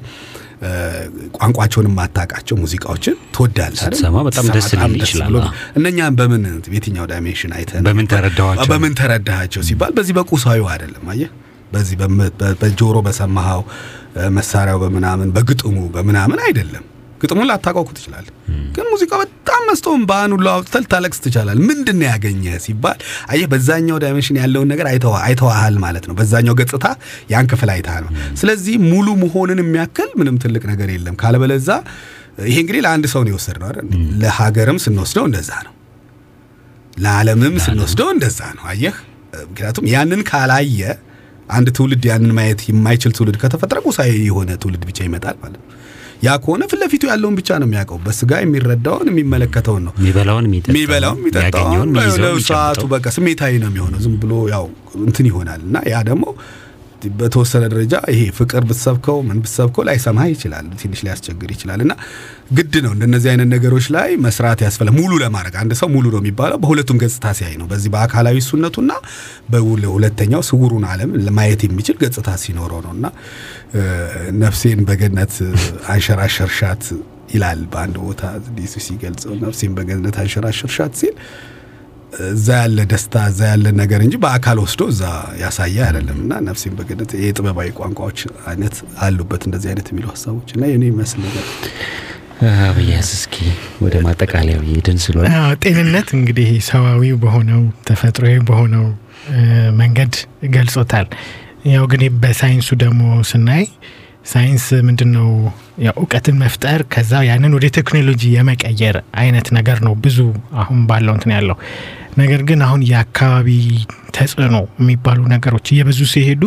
ቋንቋቸውን የማታውቃቸው ሙዚቃዎችን ትወዳለህ? ስትሰማ በጣም ደስ ሊል ይችላል። እነኛም በምን የትኛው ዳይሜንሽን አይተህ? በምን ተረዳኋቸው? በምን ተረዳሃቸው ሲባል በዚህ በቁሳዊው አይደለም። አየህ በዚህ በጆሮ በሰማኸው እ፣ መሳሪያው በምናምን በግጥሙ በምናምን አይደለም። ግጥሙን ላታውቀው ትችላለህ፣ ግን ሙዚቃው በጣም መስቶን በአኑ አውጥተህ ልታለቅስ ትችላለህ። ምንድን ነው ያገኘህ ሲባል አየህ በዛኛው ዳይሜንሽን ያለውን ነገር አይተዋ- አይተዋሃል ማለት ነው። በዛኛው ገጽታ ያን ክፍል አይተሃል ስለዚህ ሙሉ መሆንን የሚያክል ምንም ትልቅ ነገር የለም። ካለበለዛ ይሄ እንግዲህ ለአንድ ሰው ነው የወሰድነው አይደል? ለሀገርም ስንወስደው እንደዛ ነው። ለዓለምም ስንወስደው እንደዛ ነው። አየህ ምክንያቱም ያንን ካላየ አንድ ትውልድ ያንን ማየት የማይችል ትውልድ ከተፈጠረ ቁሳዊ የሆነ ትውልድ ብቻ ይመጣል ማለት ነው። ያ ከሆነ ፊት ለፊቱ ያለውን ብቻ ነው የሚያውቀው። በስጋ የሚረዳውን የሚመለከተውን ነው የሚበላውን የሚጠጣውን ሰዓቱ በቃ ስሜታዊ ነው የሚሆነው። ዝም ብሎ ያው እንትን ይሆናል እና ያ ደግሞ በተወሰነ ደረጃ ይሄ ፍቅር ብትሰብከው ምን ብትሰብከው ላይሰማህ ይችላል፣ ትንሽ ሊያስቸግር ይችላል። እና ግድ ነው እንደነዚህ አይነት ነገሮች ላይ መስራት ያስፈላል። ሙሉ ለማድረግ አንድ ሰው ሙሉ ነው የሚባለው በሁለቱም ገጽታ ሲያይ ነው። በዚህ በአካላዊ እሱነቱና በሁለተኛው ስውሩን ዓለም ማየት የሚችል ገጽታ ሲኖረው ነው እና ነፍሴን በገነት አንሸራሸርሻት ይላል በአንድ ቦታ እንዲህ ሲገልጸው ነፍሴን በገነት አንሸራሸርሻት ሲል እዛ ያለ ደስታ እዛ ያለ ነገር እንጂ በአካል ወስዶ እዛ ያሳየ አይደለም። እና ነፍሴን በገነት የጥበባዊ ቋንቋዎች አይነት አሉበት እንደዚህ አይነት የሚሉ ሀሳቦች እና የኔ ይመስል ነገር እስኪ ወደ ማጠቃለያው ይሄድን ስለሆነ አዎ፣ ጤንነት እንግዲህ ሰዋዊ በሆነው ተፈጥሯዊ በሆነው መንገድ ገልጾታል። ያው ግን በሳይንሱ ደግሞ ስናይ ሳይንስ ምንድን ነው እውቀትን መፍጠር ከዛ ያንን ወደ ቴክኖሎጂ የመቀየር አይነት ነገር ነው ብዙ አሁን ባለው እንትን ያለው። ነገር ግን አሁን የአካባቢ ተጽዕኖ የሚባሉ ነገሮች እየበዙ ሲሄዱ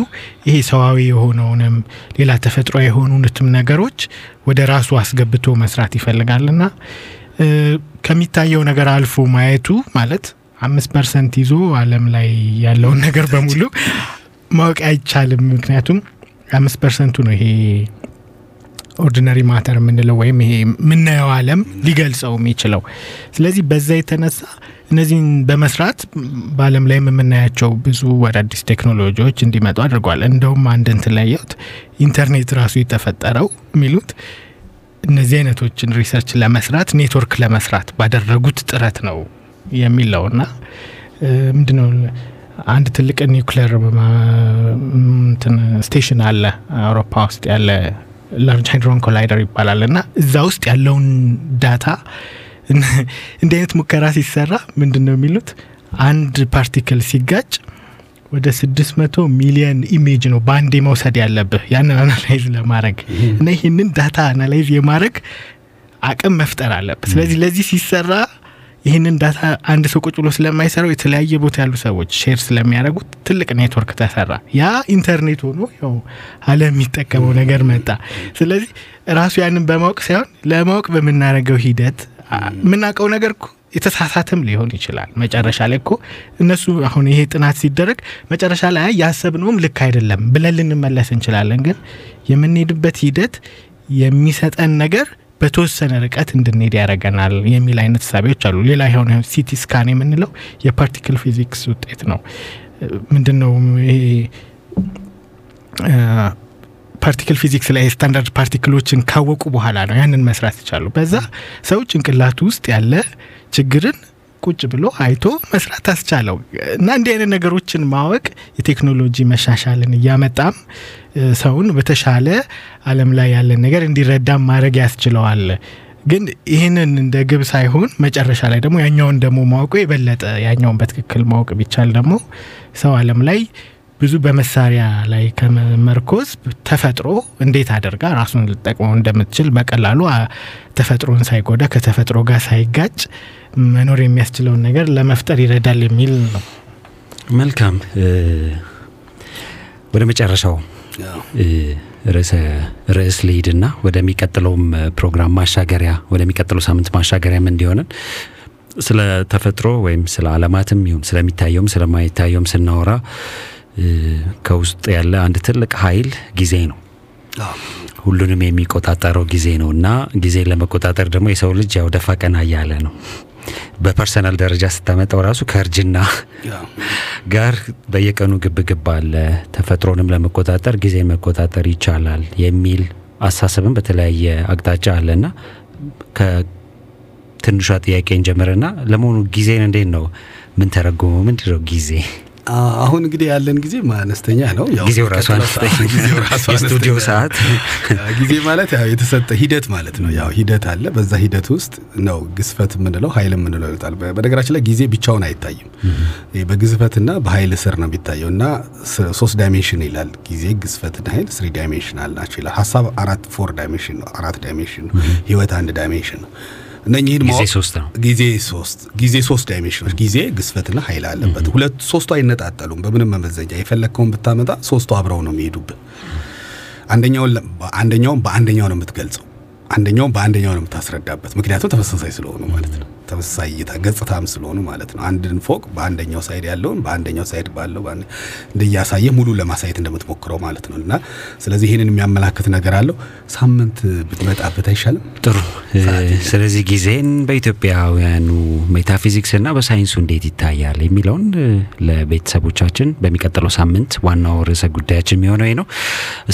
ይሄ ሰዋዊ የሆነውንም ሌላ ተፈጥሮ የሆኑትም ነገሮች ወደ ራሱ አስገብቶ መስራት ይፈልጋልና ከሚታየው ነገር አልፎ ማየቱ ማለት አምስት percent ይዞ ዓለም ላይ ያለውን ነገር በሙሉ ማወቅ አይቻልም። ምክንያቱም አምስት percent ኡ ነው ይሄ ordinary matter የምንለው ወይም ይሄ የምናየው ዓለም ሊገልጸው የሚችለው። ስለዚህ በዛ የተነሳ እነዚህን በመስራት በዓለም ላይም የምናያቸው ብዙ አዳዲስ ቴክኖሎጂዎች እንዲመጡ አድርጓል። እንደውም አንድ እንትን ኢንተርኔት ራሱ የተፈጠረው የሚሉት እነዚህ አይነቶችን research ለመስራት ኔትወርክ ለመስራት ባደረጉት ጥረት ነው የሚለው እና ምንድነው አንድ ትልቅ ኒውክሌር እንትን station አለ አውሮፓ ውስጥ ያለ Large Hadron Collider ይባላል። እና እዛ ውስጥ ያለውን data እንዲህ አይነት ሙከራ ሲሰራ ምንድን ነው የሚሉት? አንድ particle ሲጋጭ ወደ 600 ሚሊዮን image ነው በአንዴ መውሰድ ያለብህ። ያንን analyze ለማድረግ እና ይህንን data analyze የማድረግ አቅም መፍጠር አለብህ። ስለዚህ ለዚህ ሲሰራ ይህንን data አንድ ሰው ቁጭ ብሎ ስለማይሰራው የተለያየ ቦታ ያሉ ሰዎች share ስለሚያደርጉት ትልቅ ኔትወርክ ተሰራ። ያ ኢንተርኔት ሆኖ ያው ዓለም የሚጠቀመው ነገር መጣ። ስለዚህ ራሱ ያንን በማወቅ ሳይሆን ለማወቅ በምናደርገው ሂደት የምናውቀው ነገር እኮ የተሳሳተም ሊሆን ይችላል። መጨረሻ ላይ እኮ እነሱ አሁን ይሄ ጥናት ሲደረግ መጨረሻ ላይ ያሰብነውም ልክ አይደለም ብለን ልንመለስ እንችላለን። ግን የምንሄድበት ሂደት የሚሰጠን ነገር በተወሰነ ርቀት እንድንሄድ ያደርገናል የሚል አይነት አሳቢዎች አሉ። ሌላ የሆነ CT scan የምንለው የ particle physics ውጤት ነው። ምንድን ነው ይሄ particle physics ላይ standard particle ኦችን ካወቁ በኋላ ነው ያንን መስራት የቻሉ። በዛ ሰው ጭንቅላቱ ውስጥ ያለ ችግርን ቁጭ ብሎ አይቶ መስራት አስቻለው እና እንዲህ አይነት ነገሮችን ማወቅ የቴክኖሎጂ መሻሻልን እያመጣም ሰውን በተሻለ ዓለም ላይ ያለን ነገር እንዲረዳም ማድረግ ያስችለዋል። ግን ይህንን እንደ ግብ ሳይሆን መጨረሻ ላይ ደግሞ ያኛውን ደግሞ ማወቁ የበለጠ ያኛውን በትክክል ማወቅ ቢቻል ደግሞ ሰው ዓለም ላይ ብዙ በመሳሪያ ላይ ከመመርኮዝ ተፈጥሮ እንዴት አድርጋ ራሱን ልጠቅመው እንደምትችል በቀላሉ አ- ተፈጥሮን ሳይጎዳ ከተፈጥሮ ጋር ሳይጋጭ መኖር የሚያስችለውን ነገር ለመፍጠር ይረዳል የሚል ነው። መልካም ወደ መጨረሻው ርዕስ ልሂድና ወደሚቀጥለውም ፕሮግራም ማሻገሪያ ወደሚቀጥለው ሳምንት ማሻገሪያም እንዲሆንን ስለ ተፈጥሮ ወይም ስለ አለማትም ይሁን ስለሚታየውም ስለማይታየውም ስናወራ ከውስጥ ያለ አንድ ትልቅ ኃይል ጊዜ ነው። ሁሉንም የሚቆጣጠረው ጊዜ ነው እና ጊዜን ለመቆጣጠር ደግሞ የሰው ልጅ ያው ደፋ ቀና እያለ ነው። በፐርሰናል ደረጃ ስታመጣው ራሱ ከእርጅና ጋር በየቀኑ ግብ ግብ አለ። ተፈጥሮንም ለመቆጣጠር ጊዜን መቆጣጠር ይቻላል የሚል አሳሰብም በተለያየ አቅጣጫ አለና ከትንሿ ጥያቄ እንጀምርና ለመሆኑ ጊዜን እንዴት ነው ምን ተረጉመው? ምንድን ነው ጊዜ? አሁን እንግዲህ ያለን ጊዜ አነስተኛ ነው። ጊዜው ራሱ የስቱዲዮ ሰዓት ጊዜ ማለት ያው የተሰጠ ሂደት ማለት ነው። ያው ሂደት አለ። በዛ ሂደት ውስጥ ነው ግዝፈት የምንለው ኃይል የምንለው ይወጣል። በነገራችን ላይ ጊዜ ብቻውን አይታይም። በግዝፈትና በኃይል ስር ነው የሚታየው እና ሶስት dimension ይላል ጊዜ ግዝፈትና ኃይል three dimensional ናቸው ይላል። ሀሳብ አራት four dimension ነው፣ አራት dimension ነው። ህይወት አንድ dimension ነው። እነኚህን ማወቅ ጊዜ ሶስት ጊዜ ሶስት dimension ኦች ጊዜ ግዝፈትና ኃይል አለበት። ሁለት ሶስቱ አይነጣጠሉም። በምንም መመዘኛ የፈለግከውን ብታመጣ ሶስቱ አብረው ነው የሚሄዱብህ። አንደኛውን አንደኛውን በአንደኛው ነው የምትገልጸው፣ አንደኛውን በአንደኛው ነው የምታስረዳበት። ምክንያቱም ተመሳሳይ ስለሆኑ ማለት ነው። ተመሳሳይ እይታ ገጽታም ስለሆኑ ማለት ነው። አንድን ፎቅ በአንደኛው side ያለውን በአንደኛው side ባለው እንደያሳየ ሙሉ ለማሳየት እንደምትሞክረው ማለት ነው። እና ስለዚህ ይህንን የሚያመላክት ነገር አለው። ሳምንት ብትመጣበት አይሻልም? ጥሩ። ስለዚህ ጊዜን በኢትዮጵያውያኑ ሜታፊዚክስ እና በሳይንሱ እንዴት ይታያል የሚለውን ለቤተሰቦቻችን በሚቀጥለው ሳምንት ዋናው ርዕሰ ጉዳያችን የሚሆነው ነው።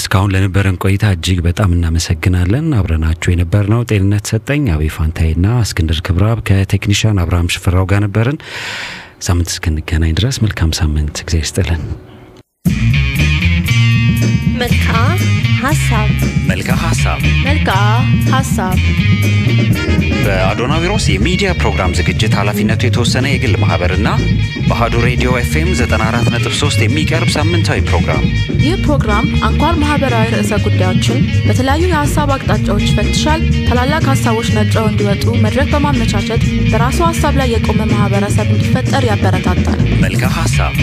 እስካሁን ለነበረን ቆይታ እጅግ በጣም እናመሰግናለን። አብረናችሁ የነበርነው ጤንነት ሰጠኝ አቤ ፋንታይና እስክንድር ክብራብ ከቴክኒሽያን አብርሃም ሽፈራው ጋር ነበርን። ሳምንት እስክንገናኝ ድረስ መልካም ሳምንት። እግዚአብሔር ይስጥልን። መልክዓ ሀሳብ መልካም ሀሳብ መልክዓ ሀሳብ በአዶናዊሮስ የሚዲያ ፕሮግራም ዝግጅት ኃላፊነቱ የተወሰነ የግል ማህበርና በአሀዱ ሬዲዮ ኤፍኤም 94.3 የሚቀርብ ሳምንታዊ ፕሮግራም ይህ ፕሮግራም አንኳር ማህበራዊ ርዕሰ ጉዳዮችን በተለያዩ የሀሳብ አቅጣጫዎች ይፈትሻል። ታላላቅ ሀሳቦች ነጥረው እንዲወጡ መድረክ በማመቻቸት በራሱ ሀሳብ ላይ የቆመ ማህበረሰብ እንዲፈጠር ያበረታታል። መልካም ሀሳብ